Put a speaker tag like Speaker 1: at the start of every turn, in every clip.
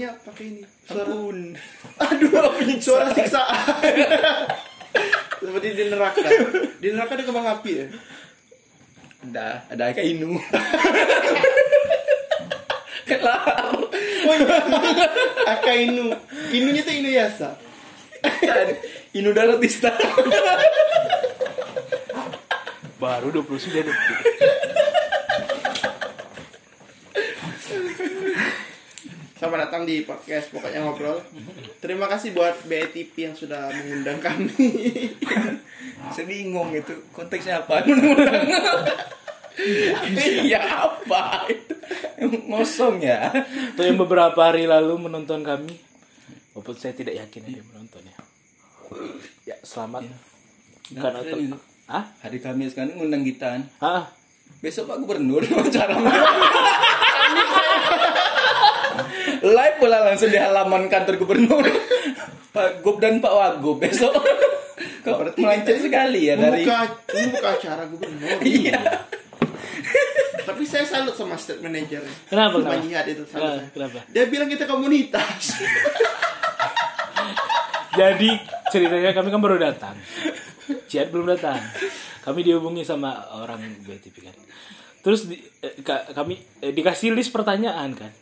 Speaker 1: maunya pakai ini. Suara
Speaker 2: Ampun.
Speaker 1: Aduh, suara siksaan. Seperti di neraka. Di neraka ada kembang api ya.
Speaker 2: Ada, ada kayak inu. Kelar.
Speaker 1: Oh iya. Aka Inu. Inunya tuh Inu Yasa.
Speaker 2: Inu Daratista.
Speaker 3: Baru 29 detik.
Speaker 1: Selamat datang di podcast pokoknya ngobrol. Terima kasih buat BETP yang sudah mengundang kami.
Speaker 2: Saya bingung itu konteksnya apa? Iya apa itu? Ngosong ya.
Speaker 3: Untuk yang beberapa hari lalu menonton kami, walaupun saya tidak yakin ada yang menonton ya. Ya, selamat. Karena
Speaker 2: keren itu.
Speaker 3: Ah?
Speaker 2: Hari Kamis kan ngundang kita. kan.
Speaker 3: Ah,
Speaker 2: Besok Pak Gubernur wawancara. Live pula langsung di halaman kantor gubernur. Pak Gub dan Pak Wagub besok. Kok
Speaker 1: Berarti
Speaker 2: sekali ya dari
Speaker 1: Membuka, membuka acara gubernur.
Speaker 2: Iya.
Speaker 1: Tapi saya salut sama state manager.
Speaker 3: Kenapa, kenapa?
Speaker 1: Jihad itu salut. Saya.
Speaker 3: kenapa?
Speaker 1: Dia bilang kita komunitas.
Speaker 3: Jadi ceritanya kami kan baru datang. Jihad belum datang. Kami dihubungi sama orang BTP kan. Terus di, eh, ka- kami eh, dikasih list pertanyaan kan.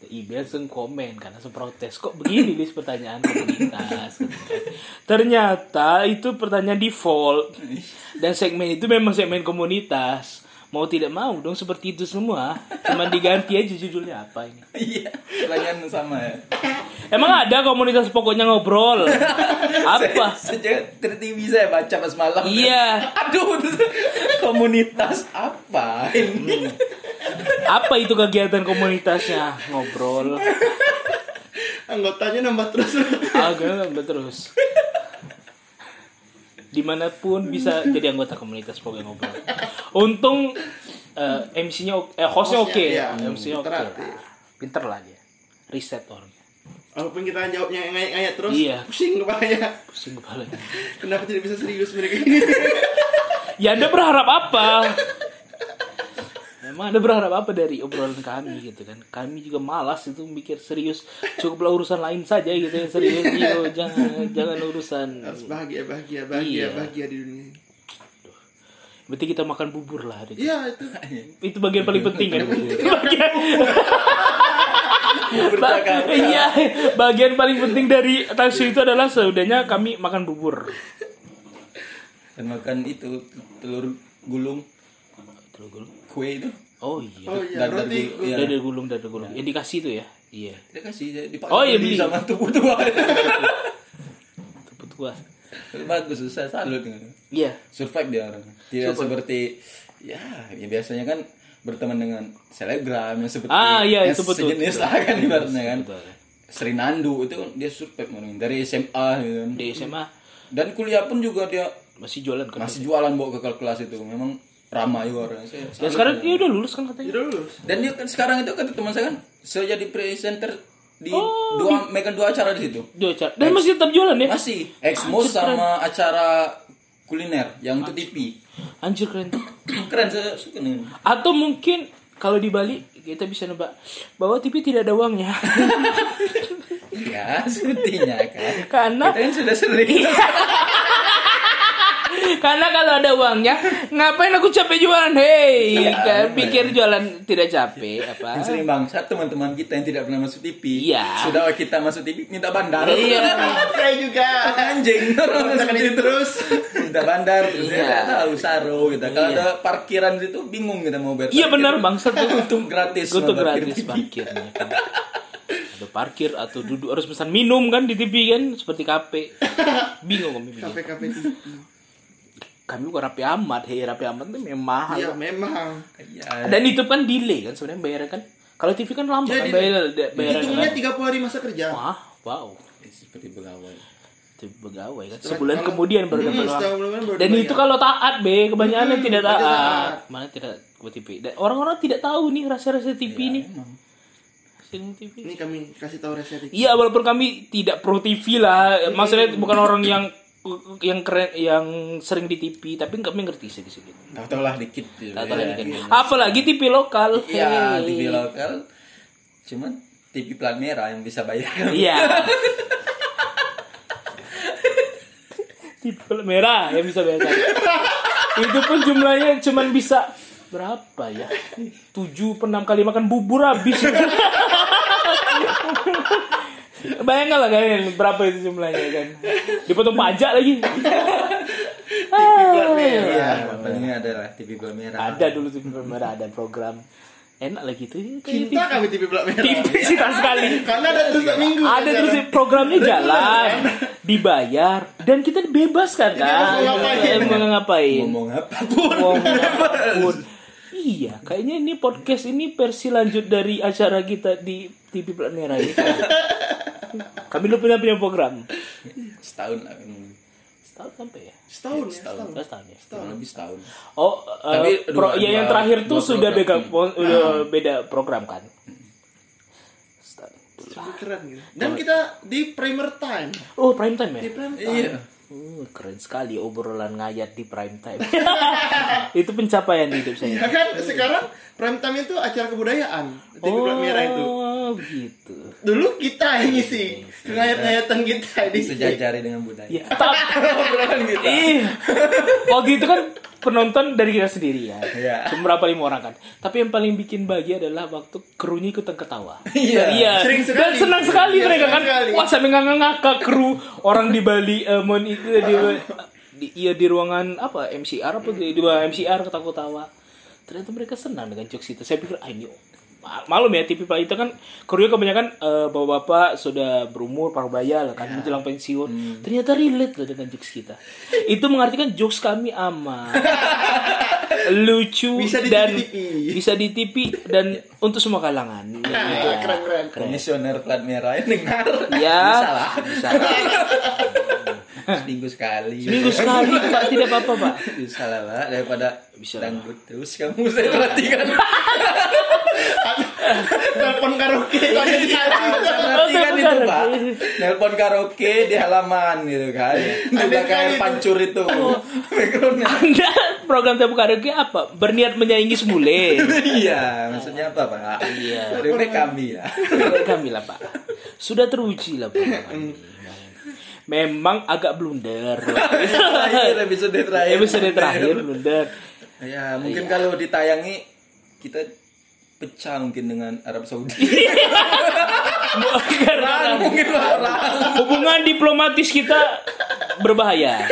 Speaker 3: Ibe langsung komen kan langsung protes kok begini list pertanyaan komunitas. Ternyata itu pertanyaan default dan segmen itu memang segmen komunitas. Mau tidak mau dong seperti itu semua. Cuman diganti aja judulnya apa ini.
Speaker 2: Iya, pertanyaan sama ya.
Speaker 3: Emang ada komunitas pokoknya ngobrol? Apa?
Speaker 2: Sejak TV saya baca pas malam.
Speaker 3: Iya.
Speaker 2: Aduh, komunitas apa ini?
Speaker 3: Apa itu kegiatan komunitasnya? Ngobrol.
Speaker 1: Anggotanya nambah terus.
Speaker 3: Agak nambah terus. Di mana pun bisa jadi anggota komunitas pokoknya ngobrol. Untung eh, MC-nya eh, hostnya oke,
Speaker 1: Hostnya, iya.
Speaker 3: MC-nya oke.
Speaker 1: Interaktif.
Speaker 3: Pinter lah dia. Riset orangnya.
Speaker 1: Walaupun kita jawabnya ngayat-ngayat terus,
Speaker 3: Iya.
Speaker 1: pusing kepalanya.
Speaker 3: Pusing kepalanya.
Speaker 1: Kenapa tidak bisa serius mereka ini?
Speaker 3: Ya Anda berharap apa? Emang Anda berharap apa dari obrolan kami gitu kan? Kami juga malas itu mikir serius. Cukuplah urusan lain saja gitu yang serius. Yo, jangan jangan urusan.
Speaker 1: Harus bahagia, bahagia, bahagia,
Speaker 3: Iya.
Speaker 1: bahagia di dunia.
Speaker 3: Berarti kita makan bubur lah hari ini.
Speaker 1: Iya itu.
Speaker 3: Itu bagian paling penting kan? bagian,
Speaker 2: Berjakarta.
Speaker 3: iya, bagian paling penting dari taksi itu adalah seudahnya kami makan bubur.
Speaker 2: Dan makan itu telur gulung
Speaker 3: Telur gulung.
Speaker 2: kue itu.
Speaker 3: Oh iya.
Speaker 1: Oh iya,
Speaker 2: Dadar
Speaker 1: roti.
Speaker 2: gu- iya.
Speaker 3: Dada gulung, dada gulung. Yang dikasih itu ya? Iya.
Speaker 2: Dia kasih dipakai
Speaker 3: Oh, iya, beli.
Speaker 2: sama tubuh tua.
Speaker 3: Tepuk tua.
Speaker 2: Bagus, saya salut dengan
Speaker 3: Iya.
Speaker 2: survive dia orang. Tidak seperti ya, ya biasanya kan berteman dengan selebgram yang seperti
Speaker 3: Ah, iya,
Speaker 2: yang
Speaker 3: itu betul.
Speaker 2: sejenis lah kan ibaratnya kan.
Speaker 3: Betul.
Speaker 2: Sri Nandu itu kan dia survive dari SMA gitu kan.
Speaker 3: Di SMA
Speaker 2: Dan kuliah pun juga dia
Speaker 3: masih jualan kan?
Speaker 2: masih jualan bawa ke kelas itu. Memang ramah juga orangnya. Saya
Speaker 3: Dan sekarang dia udah lulus kan katanya?
Speaker 1: Tidak lulus.
Speaker 2: Dan dia kan sekarang itu kata teman saya kan saya jadi presenter di
Speaker 3: Oh,
Speaker 2: dua megang dua acara di situ.
Speaker 3: Dia acara. Dan masih tetap jualan ya?
Speaker 2: Masih Exmo sama acara kuliner yang untuk TV.
Speaker 3: Anjir keren.
Speaker 2: Keren saya suka nih.
Speaker 3: Atau mungkin kalau di Bali kita bisa nebak bahwa TV tidak ada uangnya.
Speaker 2: Ya, sepertinya kan.
Speaker 3: Karena
Speaker 2: Kita kan sudah sering.
Speaker 3: karena kalau ada uangnya, ngapain aku capek jualan? Hei,
Speaker 2: Iya,
Speaker 3: kan
Speaker 2: bener.
Speaker 3: pikir jualan tidak capek apa?
Speaker 2: Yang sering bangsat teman-teman kita yang tidak pernah masuk TV.
Speaker 3: Iya.
Speaker 2: Sudah kita masuk TV minta bandar.
Speaker 3: Iya.
Speaker 1: Saya juga.
Speaker 2: Anjing. Itu.
Speaker 1: terus.
Speaker 2: Minta bandar terus
Speaker 3: Iya.
Speaker 2: ya tahu saro kita. Kalau
Speaker 3: Iya.
Speaker 2: ada parkiran situ bingung kita mau bayar.
Speaker 3: Iya benar bangsat.
Speaker 2: Untuk gratis. Parkir
Speaker 3: gratis
Speaker 2: TV.
Speaker 3: parkirnya kan. Ada parkir atau duduk harus pesan minum kan di TV kan seperti kafe. Bingung kami.
Speaker 1: KPKP TV.
Speaker 3: Kami bukan rapi amat, hei rapi amat tuh memang mahal.
Speaker 1: Iya memang.
Speaker 2: Iya.
Speaker 3: Dan itu kan delay kan sebenarnya bayarnya kan. Kalau TV kan lama
Speaker 1: Jadi,
Speaker 3: kan bayar bayarnya
Speaker 1: Hitungnya
Speaker 3: kan.
Speaker 1: 30 hari masa kerja.
Speaker 3: Wah, wow.
Speaker 2: Seperti pegawai.
Speaker 3: Pegawai kan.
Speaker 1: Setelah-
Speaker 3: Sebulan
Speaker 1: kalau-
Speaker 3: kemudian baru
Speaker 1: Hmm,
Speaker 3: dapat uang. Dan itu kalau taat be, kebanyakan yang tidak taat.
Speaker 1: taat.
Speaker 3: Mana tidak buat TV. Dan orang-orang tidak tahu nih rasa-rasa TV nih.
Speaker 2: Emang.
Speaker 3: Rasa TV.
Speaker 1: Ini kami kasih tahu resep.
Speaker 3: Iya, walaupun kami tidak pro TV lah, maksudnya bukan orang yang yang keren yang sering di TV, tapi kami ngerti sedikit.
Speaker 2: Tahu-tahu lah dikit.
Speaker 3: Tahu
Speaker 2: Ya,
Speaker 3: kan.
Speaker 2: iya.
Speaker 3: Apalagi TV lokal.
Speaker 2: Iya. TV lokal. Cuman TV plat merah yang bisa bayar.
Speaker 3: Iya. Tipe merah yang bisa bayar. Itu pun jumlahnya cuman bisa berapa ya? Tujuh per enam kali makan bubur habis. Bayangkan lah kalian berapa itu jumlahnya kan. Dipotong pajak lagi.
Speaker 2: Iya, paling adalah TV plat merah.
Speaker 3: Ada dulu tuh merah ada program. Enak lagi tuh.
Speaker 1: Cinta kami TV plat merah.
Speaker 3: Sih tak sekali.
Speaker 1: Karena ada terus tiap minggu.
Speaker 3: ada terus programnya jalan dibayar dan kita bebas kan kan
Speaker 1: mau ngapain.
Speaker 3: Eh, mau ngapain
Speaker 2: Ngomong apa pun.
Speaker 3: mau apa pun iya kayaknya ini podcast ini versi lanjut dari acara kita di TV Plat Merah ini kami lu punya punya program
Speaker 2: Setahun lah.
Speaker 3: setahun sampai ya
Speaker 1: Setahun ya,
Speaker 2: Setahun.
Speaker 1: setahun.
Speaker 3: Setahun ya
Speaker 2: Kurang lebih setahun.
Speaker 3: oh eh,
Speaker 2: Tapi
Speaker 3: pro-
Speaker 2: dua-
Speaker 3: ya yang
Speaker 2: dua-
Speaker 3: terakhir tuh
Speaker 2: dua
Speaker 3: sudah beda
Speaker 2: program.
Speaker 3: udah beda program kan Setahun.
Speaker 1: Keren gitu. Dan kita di primer time.
Speaker 3: oh prime time ya
Speaker 1: Di prime time.
Speaker 2: Iya.
Speaker 3: Uh, keren sekali obrolan ngayat di prime time. itu pencapaian hidup
Speaker 1: Ya
Speaker 3: saya.
Speaker 1: kan sekarang prime time itu acara kebudayaan. TV plat merah itu.
Speaker 3: Oh, gitu.
Speaker 1: Dulu kita yang ngisi ngayat-ngayatan kita di
Speaker 2: Sejajari dengan budaya.
Speaker 3: Ya, tak.
Speaker 1: obrolan kita.
Speaker 3: Ih. Oh gitu kan penonton dari kita sendiri ya.
Speaker 2: Iya.
Speaker 3: Cuma berapa lima orang kan. Tapi yang paling bikin bahagia adalah waktu krunya ikutan ketawa.
Speaker 2: Iya.
Speaker 3: Iya.
Speaker 1: Sering sekali.
Speaker 3: Dan senang sekali
Speaker 1: Iya,
Speaker 3: mereka kan.
Speaker 1: sekali.
Speaker 3: Wah sampai ngakak kru orang di Bali eh, mon itu di, di iya di ruangan apa MCR apa di dua MCR ketawa-tawa. Ternyata mereka senang dengan jokes itu. Saya pikir ah ini malum ya TV Pak itu kan krunya kebanyakan eh, bapak-bapak sudah berumur parubaya lah kan menjelang pensiun. Ternyata relate loh dengan jokes kita. Itu mengartikan jokes kami aman. lucu
Speaker 1: Bisa di
Speaker 3: dan
Speaker 1: TV.
Speaker 3: bisa di TV dan untuk semua kalangan. Iya.
Speaker 1: Keren keren.
Speaker 2: Komisioner plat merah dengar.
Speaker 3: Ya,
Speaker 2: Bisa lah.
Speaker 3: bisa.
Speaker 2: Seminggu sekali.
Speaker 3: Minggu sekali Pak tidak apa-apa Pak.
Speaker 2: Bisa lah, Pak. Daripada
Speaker 3: Bisa.
Speaker 2: dangdut terus kamu saya perhatikan.
Speaker 1: Telepon karaoke ada sekali.
Speaker 2: perhatikan itu, Pak. Nelpon karaoke di halaman gitu kan. Di
Speaker 1: Ada
Speaker 2: belakang
Speaker 1: sekali
Speaker 2: air
Speaker 1: itu.
Speaker 2: pancur itu. Backgroundnya.
Speaker 3: Anda program tamu karaoke apa? Berniat menyaingi semule.
Speaker 2: Iya, maksudnya apa, Pak?
Speaker 3: Iya.
Speaker 2: Kami ya.
Speaker 3: Kami lah Pak. Sudah teruji lah Pak. Memang agak blunder.
Speaker 2: Terakhir episode terakhir.
Speaker 3: Episode terakhir blunder.
Speaker 2: Ya, mungkin kalau ditayangi kita pecah mungkin dengan Arab Saudi.
Speaker 3: Karena
Speaker 2: mungkin orang.
Speaker 3: hubungan diplomatis kita berbahaya.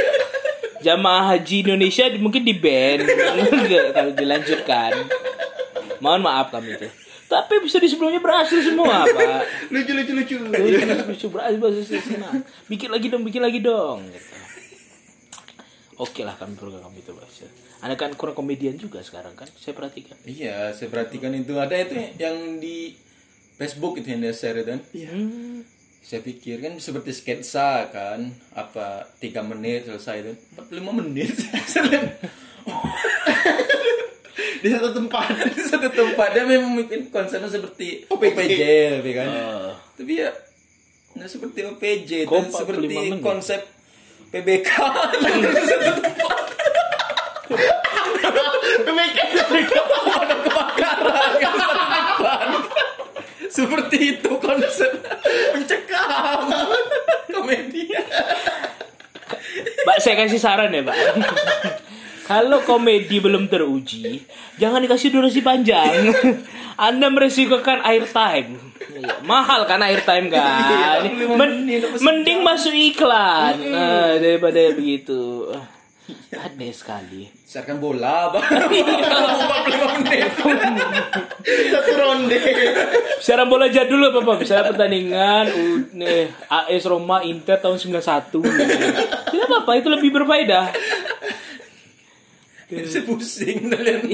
Speaker 3: Jamaah haji Indonesia mungkin di ban kalau dilanjutkan. Mohon maaf kami itu. Tapi bisa di sebelumnya berhasil semua, Pak.
Speaker 1: Lucu lucu lucu.
Speaker 3: Lucu berhasil berhasil semua. Bikin lagi dong, bikin lagi dong. Gitu. Oke lah kami program kami itu berhasil. Anda kan kurang komedian juga sekarang kan? Saya perhatikan.
Speaker 2: Iya, saya perhatikan itu ada itu yang di Facebook itu yang dia share kan.
Speaker 1: Iya.
Speaker 2: Saya pikir kan seperti sketsa kan, apa tiga menit selesai itu, 45 menit.
Speaker 1: Di satu tempat.
Speaker 2: di satu tempat dia memang mungkin konsepnya seperti
Speaker 1: OPJ.
Speaker 2: OPJ, tapi kan.
Speaker 3: Oh.
Speaker 2: Tapi ya nggak seperti OPJ,
Speaker 3: 45
Speaker 2: seperti konsep PBK. Ada kebakaran kan satu depan. Seperti itu konsep mencekam komedi.
Speaker 3: Pak, saya kasih saran ya, Pak. Kalau komedi belum teruji, jangan dikasih durasi panjang. Anda meresikokan airtime. Iya, mahal kan airtime kan. Men- mending masuk iklan eh, daripada begitu. Aneh sekali.
Speaker 2: Siarkan bola, Bang. 45 menit.
Speaker 1: Satu ronde.
Speaker 3: Siaran bola jadul apa Pak? Misalnya pertandingan uh, nih, AS Roma Inter tahun 91. Tidak apa-apa, itu lebih berfaedah.
Speaker 2: Saya pusing kalian.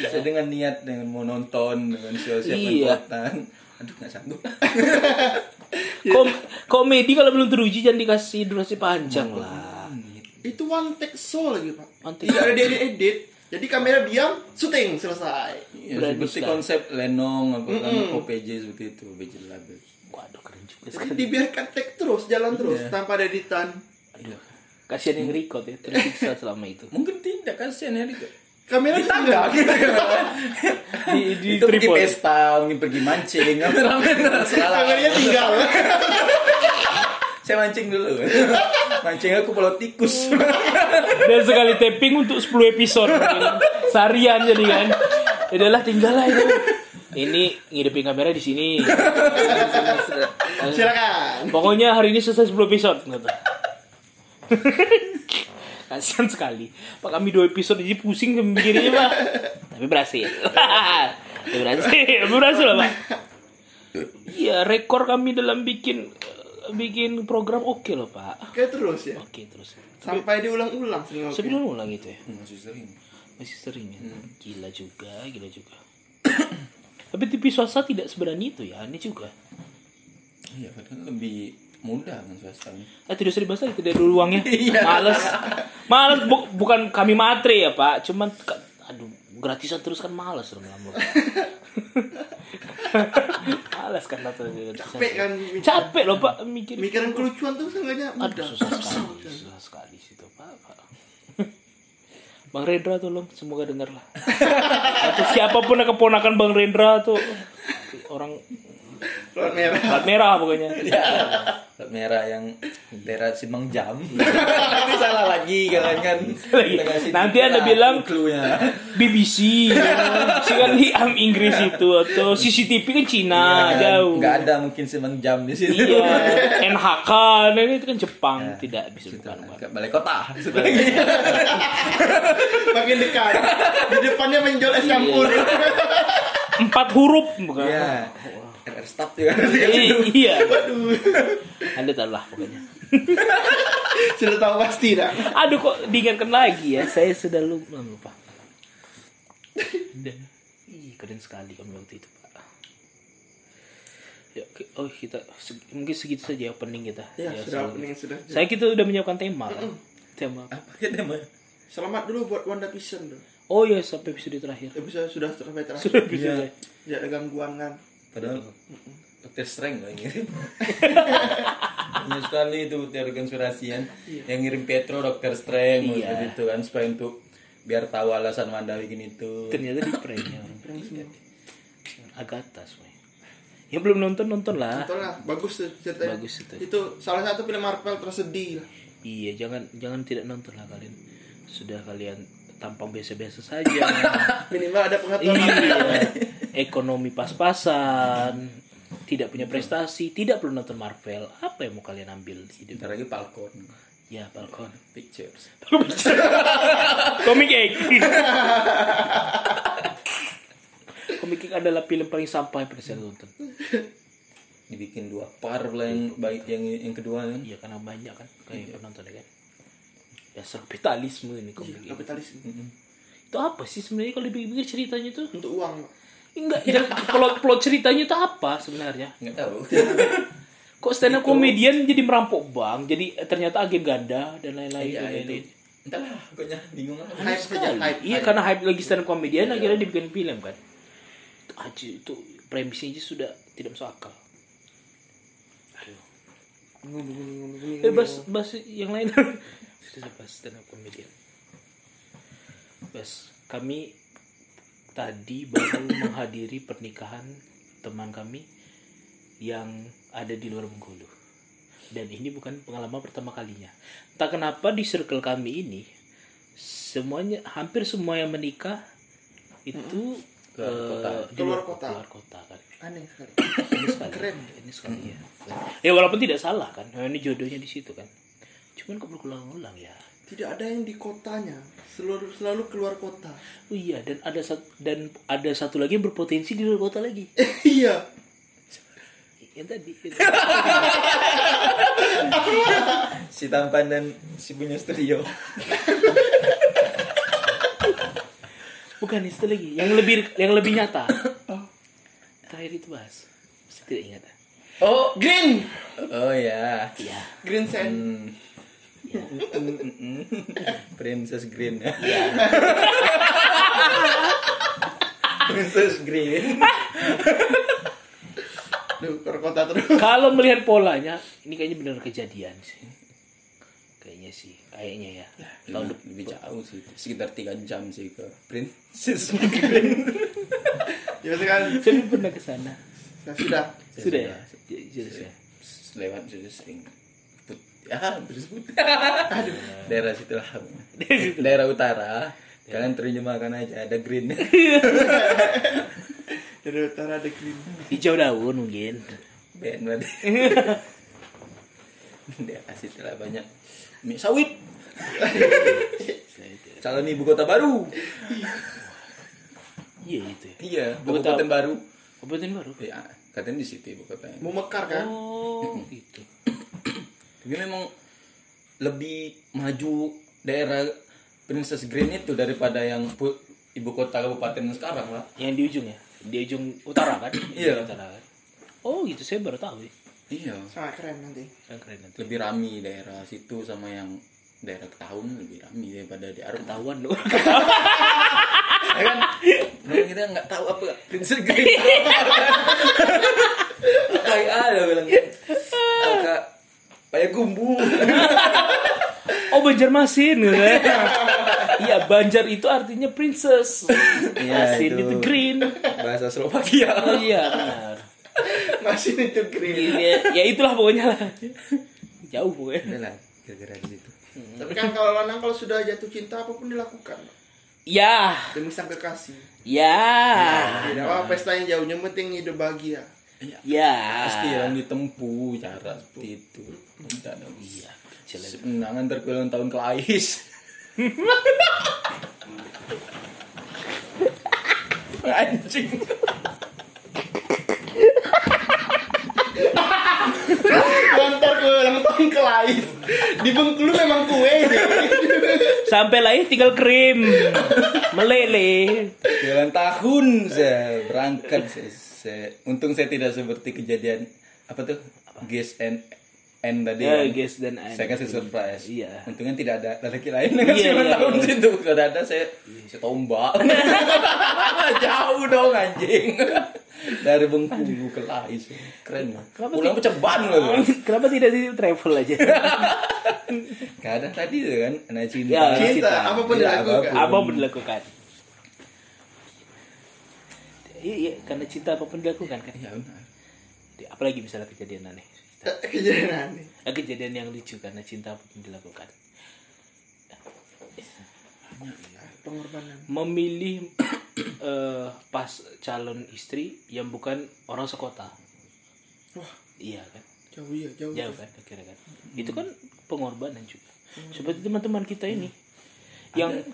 Speaker 2: Saya dengan niat dengan mau nonton dengan siap-siap
Speaker 3: Iya.
Speaker 2: kekuatan. Aduh nggak sanggup.
Speaker 3: Kom- komedi kalau belum teruji jangan dikasih durasi panjang lah.
Speaker 1: Itu one take show lagi pak.
Speaker 3: One take.
Speaker 1: Tidak ada edit edit. Jadi kamera diam, syuting selesai.
Speaker 2: Ya, seperti
Speaker 3: sekali.
Speaker 2: konsep Lenong apa kan OPJ seperti itu OPJ.
Speaker 3: Waduh keren juga
Speaker 1: Jadi
Speaker 3: sekali.
Speaker 1: dibiarkan take terus, jalan terus tanpa ada editan.
Speaker 3: Aduh, kasihan yang record ya tersiksa selama itu.
Speaker 2: Mungkin tidak kasihan ya itu.
Speaker 1: Kamera
Speaker 2: Di tangga gitu
Speaker 3: di, di
Speaker 2: Itu pergi
Speaker 3: tripod.
Speaker 2: pesta, mungkin pergi mancing, kameramen salah.
Speaker 1: Kameranya tinggal.
Speaker 2: Saya mancing dulu. mancing aku pulau tikus.
Speaker 3: Dan sekali tapping untuk 10 episode. Seharian jadi kan. Udahlah tinggal lah itu. Ini ngidupin kamera di sini.
Speaker 1: Silakan.
Speaker 3: Pokoknya hari ini selesai 10 episode gitu. Kasian sekali. Pak kami dua episode aja pusing mikirnya pak. Tapi berhasil. Tapi berhasil. Berhasil lah pak. Iya rekor kami dalam bikin bikin program oke loh pak.
Speaker 1: Kayak terus ya.
Speaker 3: Oke terus.
Speaker 1: Sampai diulang-ulang sering oke.
Speaker 3: Sebelum ulang gitu ya.
Speaker 2: Masih sering.
Speaker 3: Masih sering ya. Gila juga, gila juga. Tapi TV swasta tidak seberani itu ya, ini juga.
Speaker 2: Iya, padahal lebih mudah kan swasta.
Speaker 3: Ah, tidak usah dibahas lagi, tidak ada uangnya. Males. Males bu- bukan kami matre ya, Pak. Cuman aduh, gratisan terus kan males dong lama. males kan atau
Speaker 1: Capek kan.
Speaker 3: Capek loh, Pak, mikir.
Speaker 1: Mikiran kelucuan tuh seenggaknya
Speaker 3: Aduh,
Speaker 1: mudah.
Speaker 3: susah sekali, susah sekali situ, Pak. Pak. Bang Rendra tolong semoga dengar lah. Atau siapa pun yang keponakan Bang Rendra tuh orang
Speaker 1: Plat merah.
Speaker 3: plat merah pokoknya.
Speaker 2: Plat merah yang daerah Simang Jam. Nanti salah lagi kalian kan. Kasih
Speaker 3: Nanti Anda bilang
Speaker 2: clue-nya.
Speaker 3: BBC, BBC kan di am Inggris itu atau CCTV kan Cina jauh.
Speaker 2: Enggak ada mungkin Simang Jam di situ.
Speaker 3: Iya, NHK, nah itu kan Jepang tidak bisa bukan. bukan.
Speaker 2: Ke balai kota. Lagi.
Speaker 1: Makin dekat. Di depannya menjual es campur.
Speaker 3: Empat huruf bukan?
Speaker 2: Iya. RR Stop juga.
Speaker 3: I- iya. Anda tahu lah pokoknya.
Speaker 1: Sudah tahu pasti dah.
Speaker 3: Aduh kok diingatkan lagi ya, saya sudah lupa. lupa. Dan, ih, keren sekali kami waktu itu pak. Ya, oh kita seg- mungkin segitu saja opening kita.
Speaker 1: Ya,
Speaker 3: Ya,
Speaker 1: sudah opening sudah.
Speaker 3: Saya kita udah menyiapkan tema. kan? Tema.
Speaker 2: Apa kita mah?
Speaker 1: Selamat dulu buat Wanda Vision.
Speaker 3: Oh ya sampai episode terakhir.
Speaker 1: Episode sudah sampai terakhir.
Speaker 3: Sudah episode.
Speaker 2: Iya.
Speaker 1: Tidak ada gangguan kan.
Speaker 2: Padahal Dokter Strange loh yang ngirim. Banyak sekali itu teori konspirasi kan. Yang ngirim Petro Dokter Strange
Speaker 3: Iya.
Speaker 2: maksud itu kan supaya untuk biar tahu alasan Wanda bikin itu.
Speaker 3: Ternyata di prank ya orang. Agatha semuanya. Yang belum nonton nonton lah.
Speaker 1: Betul lah, bagus tuh ceritanya.
Speaker 3: Bagus itu.
Speaker 1: Itu salah satu film Marvel tersedih lah.
Speaker 3: Iya jangan jangan tidak nonton lah kalian. Sudah kalian tampang biasa-biasa saja.
Speaker 1: Minimal ada pengetahuan.
Speaker 3: iya. Ekonomi pas-pasan. Tidak punya prestasi, tidak perlu nonton Marvel. Apa yang mau kalian ambil di hidup?
Speaker 2: Lagi Falcon
Speaker 3: Ya, Falcon.
Speaker 2: Pictures.
Speaker 3: Komik Egg. Komik Egg adalah film paling sampah yang pernah saya tonton.
Speaker 2: Dibikin dua par lah yang baik yang yang kedua kan.
Speaker 3: Iya karena banyak kan kayak penonton ya kan. Dasar kapitalisme ini komik Egg.
Speaker 1: Kapitalis
Speaker 3: Itu apa sih sebenarnya kalau dipikir ceritanya itu?
Speaker 1: untuk uang.
Speaker 3: Enggak, jangan- plot plot ceritanya itu apa sebenarnya?
Speaker 2: Enggak tahu.
Speaker 3: Kok stand up comedian jadi merampok bank, jadi ternyata agen ganda dan lain-lain
Speaker 2: Iya
Speaker 3: dan
Speaker 2: itu.
Speaker 3: lain-lain.
Speaker 2: Entahlah, pokoknya bingung lah.
Speaker 1: Hype saja,
Speaker 3: Sekali.
Speaker 1: hype.
Speaker 3: Iya
Speaker 1: hype.
Speaker 3: karena hype lagi stand up comedian akhirnya dibikin film kan. Itu aja itu premisnya aja sudah tidak masuk akal. Aduh. Eh, bahas, bahas yang lain. Sudah bahas stand up comedian. Bas, kami tadi baru menghadiri pernikahan teman kami yang ada di luar Bengkulu. Dan ini bukan pengalaman pertama kalinya. Entah kenapa di circle kami ini semuanya hampir semua yang menikah itu
Speaker 2: Keluar
Speaker 3: eh,
Speaker 2: kota.
Speaker 3: di
Speaker 1: Keluar
Speaker 3: luar
Speaker 1: kota.
Speaker 3: Keluar kota kan.
Speaker 1: Aneh sekali.
Speaker 3: Ini sekali.
Speaker 1: Keren.
Speaker 3: Ini sekali ya. Ya walaupun tidak salah kan. Nah, Ini jodohnya di situ kan. Cuman kok berulang-ulang ya.
Speaker 1: Tidak ada yang di kotanya. Selalu selalu keluar kota.
Speaker 3: Oh iya dan ada satu dan ada satu lagi yang berpotensi di luar kota lagi.
Speaker 1: iya.
Speaker 3: Yang tadi.
Speaker 2: Si tampan dan si punya studio.
Speaker 3: Bukan itu lagi. Yang lebih yang lebih nyata. Terakhir itu bahas. Masih tidak ingat.
Speaker 2: Oh,
Speaker 1: Green.
Speaker 2: oh ya.
Speaker 3: Iya.
Speaker 1: Green Sand.
Speaker 2: Hmm. Princess Green ya. Princess Green.
Speaker 1: Duh, keluar kota terus.
Speaker 3: Kalau melihat polanya, ini kayaknya benar kejadian sih. kayaknya sih kayaknya ya
Speaker 2: tahun lebih jauh sih sekitar tiga jam sih ke Princess
Speaker 1: Ya kan
Speaker 3: saya pernah ke sana
Speaker 1: ya sudah.
Speaker 3: sudah ya Ya, sudah sudah.
Speaker 2: lewat sudah sering ya hampir sebut daerah situ lah. Daerah utara. Kalian terjemahkan aja ada green.
Speaker 1: Dari utara ada green.
Speaker 3: hijau daun mungkin.
Speaker 2: Berarti. Daerah situ lah banyak. Minyak sawit. Calon ibu kota baru.
Speaker 3: Iya itu ya.
Speaker 2: Iya
Speaker 3: Ibu kota-
Speaker 2: baru.
Speaker 3: Kabupaten baru?
Speaker 2: Ya katanya di situ ibu kotanya.
Speaker 1: Mau mekar kan?
Speaker 3: oh gitu
Speaker 2: tapi memang lebih maju daerah Princess Green itu daripada yang pu- ibu kota kabupaten sekarang lah
Speaker 3: yang di ujung ya? Di ujung utara kan?
Speaker 2: Iya.
Speaker 3: Utara kan? Oh gitu. Saya baru tahu ya.
Speaker 2: Iya.
Speaker 1: Sangat keren nanti.
Speaker 3: Keren keren nanti.
Speaker 2: Lebih rami daerah situ sama yang daerah Ketahun lebih rami daripada di Arab.
Speaker 3: Ketahuan loh
Speaker 2: ya kan? Memang kita nggak tahu apa Princess Green. Kayak ada bilang kakak kayak gumbu.
Speaker 3: Oh Banjarmasin gitu kan iya Banjar itu artinya princess.
Speaker 2: Iya,
Speaker 3: Masin
Speaker 2: itu.
Speaker 3: itu green.
Speaker 2: Bahasa Slovakia.
Speaker 3: Oh iya benar.
Speaker 1: Masih itu green.
Speaker 3: ya, ya itulah pokoknya lah. Jauh pokoknya.
Speaker 2: Udah lah gara-gara di situ.
Speaker 1: Tapi kan kalau lanang kalau sudah jatuh cinta apa pun dilakukan.
Speaker 3: Ya.
Speaker 1: Demi sang kekasih.
Speaker 3: ya.
Speaker 1: Tidak apa pestanya jauh, yang penting hidup bahagia.
Speaker 3: Ya
Speaker 2: pasti yang ditempuh cara seperti itu tidak ada
Speaker 3: iya
Speaker 2: Senangan terkulang tahun kelais. Anjing.
Speaker 1: Ngantar ke ulang tahun ke Lais. Di Bengkulu memang kue.
Speaker 3: sampai lahir tinggal krim meleleh
Speaker 2: Jalan tahun saya berangkat. Saya, saya- untung saya tidak seperti kejadian apa tuh? Guess and and tadi.
Speaker 3: ya
Speaker 2: kan.
Speaker 3: guys dan An.
Speaker 2: Saya kasih surprise.
Speaker 3: Iya.
Speaker 2: Untungnya tidak ada lelaki lain yang kasih
Speaker 3: Iya,
Speaker 2: ulang
Speaker 3: iya,
Speaker 2: tahun
Speaker 3: iya.
Speaker 2: situ. Kalau ada saya saya tombak. Jauh dong anjing. Dari Bengkulu ke Lais. Keren.
Speaker 3: Kenapa
Speaker 2: Pulang pecah ban loh.
Speaker 3: kenapa tidak di travel aja
Speaker 2: Kadang tadi kan anak cinta.
Speaker 3: Ya,
Speaker 1: Cinta,
Speaker 3: cinta.
Speaker 1: apa pun
Speaker 2: Iya,
Speaker 1: dilakukan.
Speaker 3: apa pun dilakukan iya, iya karena cinta apa pun dilakukan kan.
Speaker 2: Iya benar.
Speaker 3: apalagi misalnya kejadian aneh.
Speaker 1: Kejadian aneh.
Speaker 3: Eh, kejadian yang lucu karena cinta apa pun dilakukan.
Speaker 1: Pengorbanan.
Speaker 3: memilih eh, pas calon istri yang bukan orang sekota.
Speaker 1: Wah,
Speaker 3: iya kan?
Speaker 1: Jauh ya, jauh.
Speaker 3: jauh kan kira kan? Itu kan pengorbanan juga. Seperti teman-teman kita ini. Yang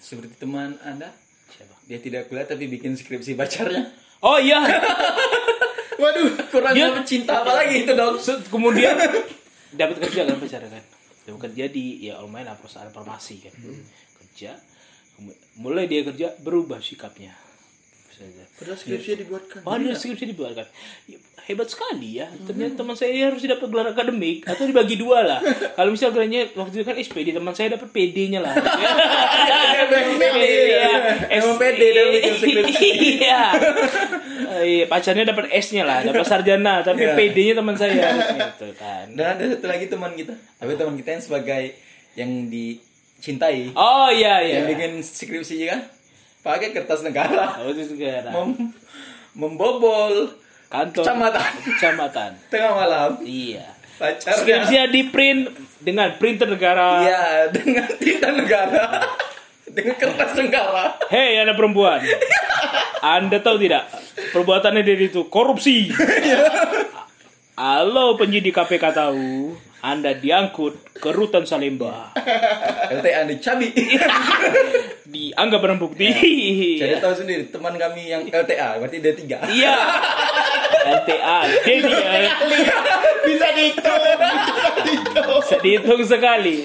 Speaker 2: Seperti teman Anda,
Speaker 3: siapa?
Speaker 2: Dia tidak kuliah tapi bikin skripsi pacarnya.
Speaker 3: oh iya.
Speaker 1: Waduh,
Speaker 2: Kurang
Speaker 3: Dia-
Speaker 2: apa cinta apa lagi itu dong?
Speaker 3: Kemudian dapat kerja kan pacar kan? Dapat kerja di ya lumayan lah perusahaan farmasi kan. Kerja kemu- mulai dia kerja berubah sikapnya Misalnya,
Speaker 1: padahal skripsinya dibuatkan.
Speaker 3: Padahal skripsi dibuatkan. Ya, hebat sekali ya. Ternyata teman saya harus dapat gelar akademik atau dibagi dua lah. Kalau misal gelarnya waktu itu kan SPD teman saya dapat PD-nya lah. Iya,
Speaker 2: Emang PD skripsi.
Speaker 3: iya. Iya pacarnya dapat S-nya lah dapat sarjana tapi
Speaker 2: Iya.
Speaker 3: PD-nya teman saya. Gitu kan.
Speaker 2: Dan ada satu lagi teman kita. Tapi teman kita yang sebagai yang dicintai,
Speaker 3: oh iya iya.
Speaker 2: Yang bikin skripsi kan pakai kertas negara,
Speaker 3: oh itu segera
Speaker 2: Mem- membobol
Speaker 3: kantor.
Speaker 2: kecamatan.
Speaker 3: Kecamatan.
Speaker 2: Tengah malam.
Speaker 3: iya.
Speaker 2: Pacarnya
Speaker 3: skripsinya di print dengan printer negara.
Speaker 2: Iya, dengan tinta negara. dengan kertas negara.
Speaker 3: Hei anak perempuan. Anda tahu tidak? Perbuatannya dia itu korupsi. Halo penyidik KPK tahu Anda diangkut ke rutan Salemba
Speaker 2: LTA di Cabi.
Speaker 3: Dianggap barang bukti
Speaker 2: Jadi tahu sendiri teman kami yang LTA berarti dia tiga.
Speaker 3: Iya LTA Jadi ya,
Speaker 1: Bisa dihitung. Bisa dihitung.
Speaker 3: bisa dihitung sekali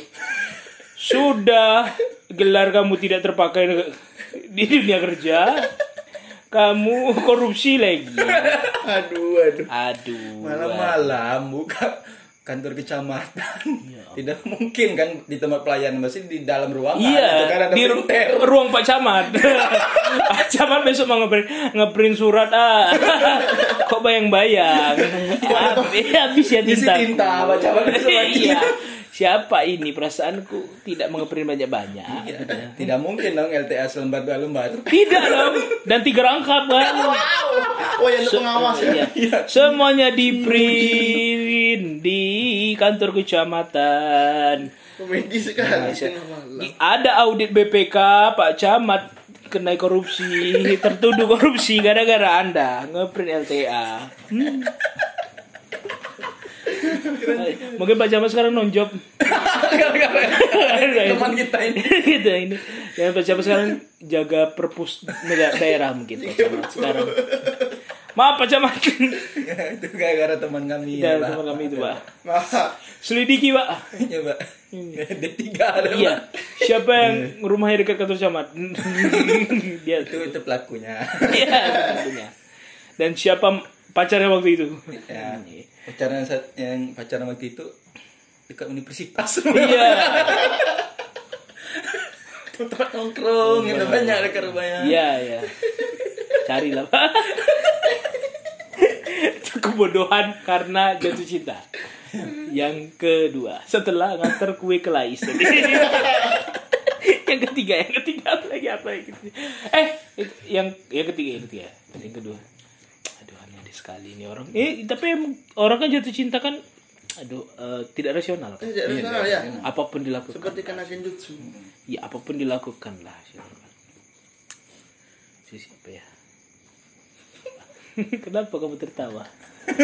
Speaker 3: Sudah gelar kamu tidak terpakai di dunia kerja Kamu korupsi lagi
Speaker 1: Aduh, aduh.
Speaker 3: Aduh
Speaker 2: Malam-malam buka kantor kecamatan. Tidak mungkin kan di tempat pelayanan masih di dalam ruangan. Itu
Speaker 3: Iya,
Speaker 2: kan ada
Speaker 3: di ru-
Speaker 2: printer.
Speaker 3: ruang Pak Camat. Pak Camat besok mau ngeprint, ngeprint surat ah. Kok bayang-bayang? Habis, habis ya
Speaker 2: Isi
Speaker 3: tinta.
Speaker 2: tinta, Pak Camat besok.
Speaker 3: Iya. Siapa ini perasaanku tidak mengeprint banyak-banyak.
Speaker 2: Tidak mungkin dong LTA selembar dua lembar.
Speaker 3: Tidak dong. Dan tiga rangkap kan.
Speaker 1: Oh ya, untuk pengawas ya.
Speaker 3: Iya. Semuanya di print di kantor kecamatan.
Speaker 1: Komedi sekali.
Speaker 3: Ada audit BPK Pak Camat kena korupsi, tertuduh korupsi gara-gara Anda ngeprint LTA. Hmm. Mungkin Pak Camat sekarang nonjob.
Speaker 2: Teman kita ini.
Speaker 3: gitu ini. Dan Pak Camat sekarang jaga perpus negara daerah mungkin Pak Camat sekarang. Maaf Pak Camat.
Speaker 2: itu gara-gara teman kami Pak.
Speaker 3: teman kami itu Pak.
Speaker 1: Masa
Speaker 3: Selidiki Pak.
Speaker 2: Iya, Pak. D3 ada, Pak.
Speaker 3: Iya. Siapa yang rumahnya dekat kantor camat? Dia
Speaker 2: Itu itu pelakunya.
Speaker 3: Iya, tentunya. Dan siapa pacarnya waktu itu?
Speaker 2: ya. Pacaran saat yang pacaran waktu itu dekat universitas.
Speaker 3: Iya.
Speaker 2: Tempat nongkrong, itu banyak dekat rumahnya.
Speaker 3: Iya, iya. Carilah. Pak. Kebodohan karena jatuh cinta. Yang kedua, setelah nganter kue ke Lais. yang ketiga, yang ketiga apa lagi apa ketiga? Eh, yang yang ketiga, yang ketiga. Yang kedua. Sekali ini orang. Eh, tapi emang orang kan jatuh cinta kan aduh eh, tidak rasional. kan?
Speaker 1: tidak rasional ya.
Speaker 3: Apa pun dilakukan.
Speaker 1: Seperti kena genjutsu.
Speaker 3: Ya apa pun dilakukan lah silakan. Si siapa ya? Kenapa kamu tertawa?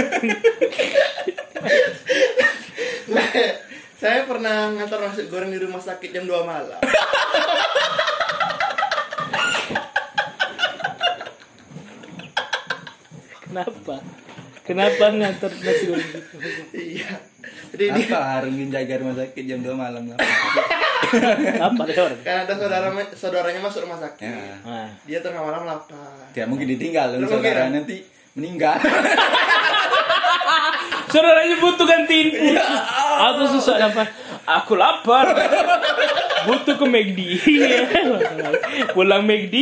Speaker 1: Saya pernah ngantar nasi goreng di rumah sakit jam 2 malam.
Speaker 3: Kenapa? Kenapa ngantar nasi goreng gitu?
Speaker 1: iya. Jadi dia
Speaker 2: Apa harus menjaga rumah sakit jam 2 malam lah.
Speaker 3: Apa ada orang?
Speaker 1: kan ada saudara saudaranya masuk rumah sakit.
Speaker 2: Ya.
Speaker 3: Nah,
Speaker 1: Dia tengah malam lapar.
Speaker 2: Tidak mungkin ditinggal
Speaker 1: mungkin.
Speaker 2: saudara nanti meninggal.
Speaker 3: saudaranya butuh gantiin pulsa. Atau susah dapat. Aku lapar. Butuh ke McD. Pulang McD.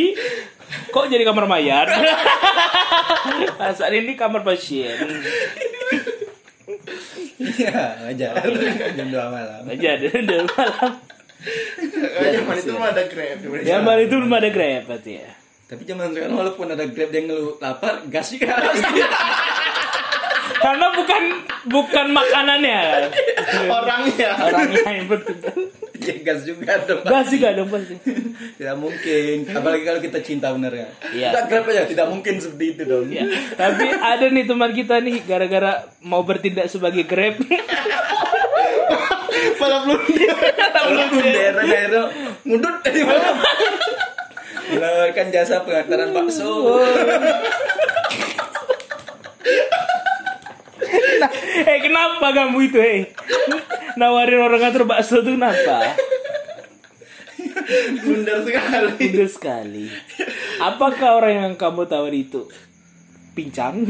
Speaker 3: Kok jadi kamar mayat? Saat ini kamar pasien.
Speaker 2: Iya, wajar. Jam 2 malam.
Speaker 3: Aja dari dari malam.
Speaker 1: Kayak zaman itu belum ada Grab.
Speaker 3: Ya malam itu belum ada grab berarti ya.
Speaker 2: Tapi zaman sekarang walaupun ada Grab yang ngeluh lapar, gas juga.
Speaker 3: Karena bukan bukan makanannya.
Speaker 1: Orangnya.
Speaker 3: Orangnya yang penting.
Speaker 2: ya gas juga dong.
Speaker 3: Gak sih gak dong pasti.
Speaker 2: Tidak mungkin. Apalagi kalau kita cinta bener ya.
Speaker 3: Iya.
Speaker 2: Udah Grab aja, tidak mungkin seperti itu dong.
Speaker 3: Ya, tapi ada nih teman kita nih gara-gara mau bertindak sebagai grab.
Speaker 1: Malah belum dia.
Speaker 2: Walaupun daerah-daerah ngudut dari mana. Menawarkan jasa pengantaran bakso.
Speaker 3: Nah, eh kenapa kamu itu eh? Nawarin orang nganter bakso tuh kenapa?
Speaker 1: Bundar sekali.
Speaker 3: Udah sekali. Apakah orang yang kamu tawar itu pincang?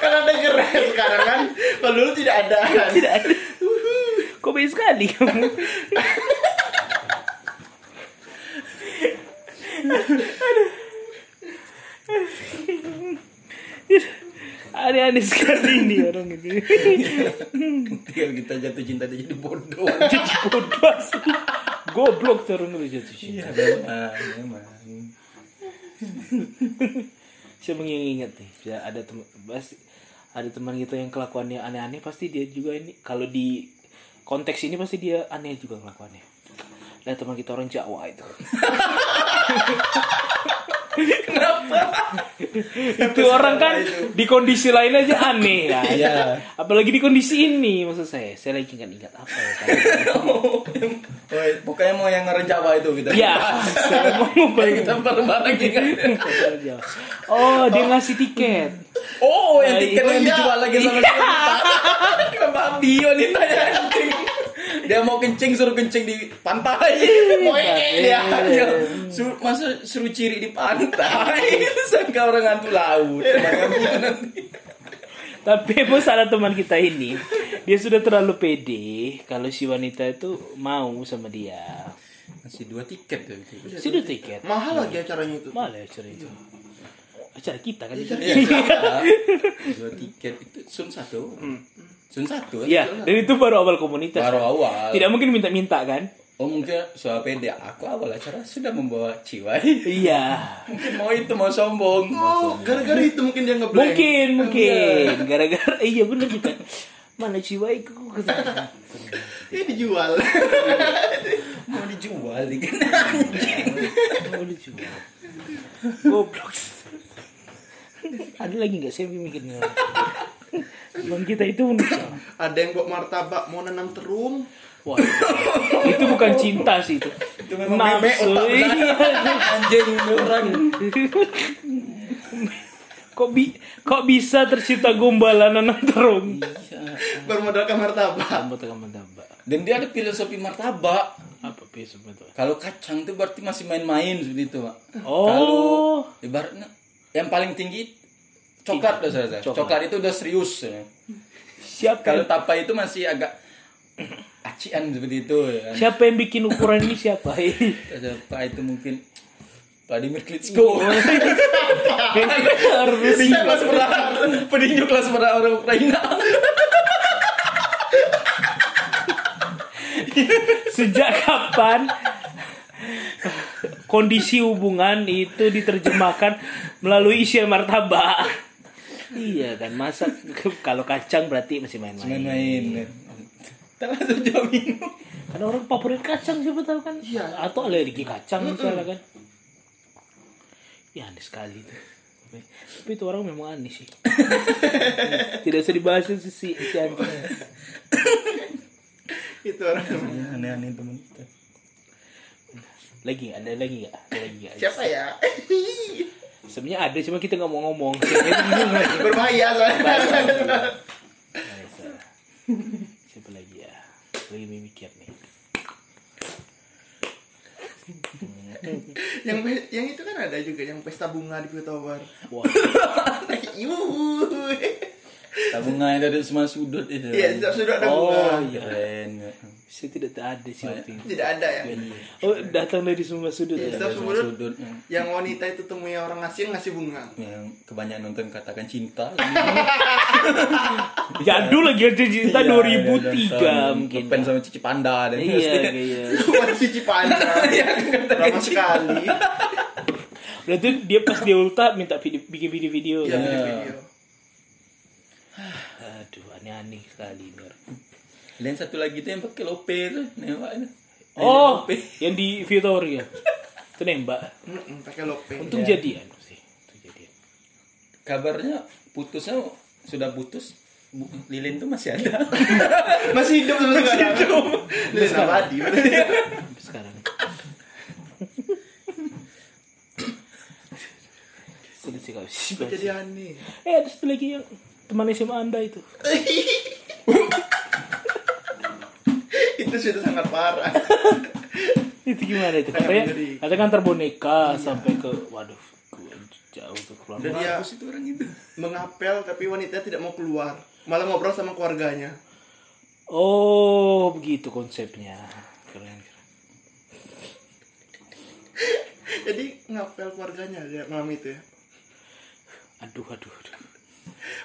Speaker 1: Kan ada Grab sekarang kan. Kalau dulu tidak ada. kan.
Speaker 3: Tidak ada. Kok baik sekali kamu? Aneh-aneh sekali ini orang ini.
Speaker 2: Tinggal kita jatuh cinta dia jadi bodoh.
Speaker 3: Jadi bodoh asli. Goblok orang itu jatuh cinta.
Speaker 2: Memang, memang.
Speaker 3: Saya mengingat nih, ya ada teman pasti ada teman kita yang kelakuannya aneh-aneh pasti dia juga ini kalau di konteks ini pasti dia aneh juga kelakuannya. Ada teman kita orang Jawa itu. itu orang kan di kondisi lain aja aneh kan.
Speaker 2: Iya.
Speaker 3: Apalagi di kondisi ini maksud saya. Saya lagi ingat-ingat apa ya.
Speaker 2: Woi, pokoknya mau yang orang Jawa itu kita.
Speaker 3: Ya, saya mau
Speaker 2: Supaya kita bareng-bareng ingat.
Speaker 3: Oh, dia ngasih tiket.
Speaker 2: Oh, yang
Speaker 3: Nah,
Speaker 2: tiket yang
Speaker 3: iya.
Speaker 2: dijual lagi sama
Speaker 3: Iya.
Speaker 2: kita. Kenapa Bio nih tanya kencing. Dia mau kencing suruh kencing di pantai.
Speaker 1: Mau ini dia.
Speaker 2: Iya. Suruh, masa suruh ciri di pantai. Sangka orang hantu laut. Nanti.
Speaker 3: Tapi emang salah teman kita ini Dia sudah terlalu pede Kalau si wanita itu mau sama dia
Speaker 2: Masih dua tiket tuh.
Speaker 3: Sudah tiket
Speaker 1: Mahal lagi acaranya itu.
Speaker 3: Malah acara itu Acara kita kan
Speaker 2: Iya, dua tiket itu sun satu. Sun satu.
Speaker 3: Iya, dan itu baru awal komunitas.
Speaker 2: Baru awal.
Speaker 3: Tidak mungkin minta-minta kan?
Speaker 2: Oh mungkin soal pede aku awal acara sudah membawa ciwai.
Speaker 3: Iya.
Speaker 2: mungkin mau itu mau sombong.
Speaker 1: Oh, gara-gara itu mungkin dia ngeblank.
Speaker 3: Mungkin, mungkin. Gara-gara iya bener juga. Mana jiwaiku
Speaker 1: Ini dijual.
Speaker 2: mau dijual dikit.
Speaker 3: Mau dijual. Goblok. Ada lagi nggak sih yang mikirnya? Bang kita itu manusia.
Speaker 1: Ada yang bawa martabak mau nanam terung.
Speaker 3: Wah, itu bukan cinta sih itu.
Speaker 2: Itu memang meme
Speaker 3: Nafsu.
Speaker 2: otak
Speaker 3: Iya.
Speaker 2: Anjing orang.
Speaker 3: kok bi kok bisa tercipta gombalan nanam terung?
Speaker 1: Bermodalkan martabak.
Speaker 3: Tambah tekan tambah.
Speaker 2: Dan dia ada filosofi martabak.
Speaker 3: Apa besok betul?
Speaker 2: Kalau kacang itu berarti masih main-main seperti itu, Pak.
Speaker 3: Oh.
Speaker 2: Kalau ibaratnya yang paling tinggi coklat udah saya.
Speaker 3: Coklat.
Speaker 2: Coklat. itu udah serius. ya.
Speaker 3: Siapa
Speaker 2: Kalau tapa itu masih agak acian seperti itu ya.
Speaker 3: siapa yang bikin ukuran ini siapa?
Speaker 2: Tapa itu mungkin Vladimir Klitschko.
Speaker 3: Harus
Speaker 2: Petinju kelas berat. Kelas berat orang Ukraina.
Speaker 3: Sejak kapan kondisi hubungan itu diterjemahkan melalui isian martabak? Iya kan, masa kalau kacang berarti masih main-main.
Speaker 2: Main-main. Tak langsung jamin.
Speaker 3: Karena orang favorit kacang siapa tahu kan?
Speaker 1: Iya.
Speaker 3: Atau alergi kacang misalnya kan? Ya aneh sekali tuh. Tapi itu orang memang aneh sih. Tidak usah dibahas sih si, si anjing.
Speaker 1: Itu orang.
Speaker 2: Ya, aneh-aneh teman kita.
Speaker 3: Lagi ada lagi nggak? Ada lagi nggak?
Speaker 1: Siapa ya?
Speaker 3: Sebenarnya ada cuma kita nggak mau ngomong.
Speaker 1: Berbahaya soalnya.
Speaker 3: Siapa lagi ya? Lagi mikir nih.
Speaker 1: yang yang itu kan ada juga yang pesta bunga di Tower.
Speaker 3: Wah.
Speaker 2: Tabungan itu ada semua sudut itu.
Speaker 1: Iya, sudah ada
Speaker 3: Oh,
Speaker 1: bunga.
Speaker 3: iya.
Speaker 2: Keren.
Speaker 3: Saya tidak ada sih waktu itu.
Speaker 1: Tidak ada ya.
Speaker 3: Oh, datang dari semua sudut
Speaker 1: Iya,
Speaker 3: ya.
Speaker 1: setiap
Speaker 2: Semua
Speaker 1: sudut
Speaker 2: sudut yang,
Speaker 1: wanita itu temui orang asing ngasih bunga.
Speaker 2: yang kebanyakan nonton katakan cinta.
Speaker 3: Jadul lagi aja cinta
Speaker 2: Iya,
Speaker 3: 2003
Speaker 2: nonton
Speaker 3: mungkin.
Speaker 2: Pen sama Cici Panda dan
Speaker 3: Iya, iya.
Speaker 1: Masih cipanda. Lama sekali.
Speaker 3: Tuh dia pas dia ulta minta video, bikin video-video.
Speaker 1: Iya, video.
Speaker 3: Aduh, aneh-aneh sekali ini orang.
Speaker 2: Dan satu lagi tuh yang pakai lope tuh, nembak itu.
Speaker 3: Oh,
Speaker 2: Lope.
Speaker 3: yang di Victoria. Itu nembak.
Speaker 1: Pakai lope.
Speaker 3: Untung
Speaker 2: Iya.
Speaker 3: jadian sih. Untung jadian.
Speaker 2: Kabarnya putusnya sudah putus. Lilin tuh masih ada.
Speaker 1: Masih hidup sampai sekarang. Lilin abadi.
Speaker 3: Sampai sekarang. Sudah sih kalau sih.
Speaker 1: Jadi aneh.
Speaker 3: Eh, ada satu lagi yang teman SMA Anda itu.
Speaker 1: itu sudah sangat parah.
Speaker 3: itu gimana itu katanya katanya kan terboneka sampai ke waduh jauh tuh keluar
Speaker 1: Dan dia
Speaker 2: Mampus itu orang itu.
Speaker 1: mengapel tapi wanita tidak mau keluar. Malah ngobrol sama keluarganya.
Speaker 3: oh begitu konsepnya keren keren
Speaker 1: Jadi ngapel keluarganya dia malam itu ya.
Speaker 3: aduh aduh, aduh.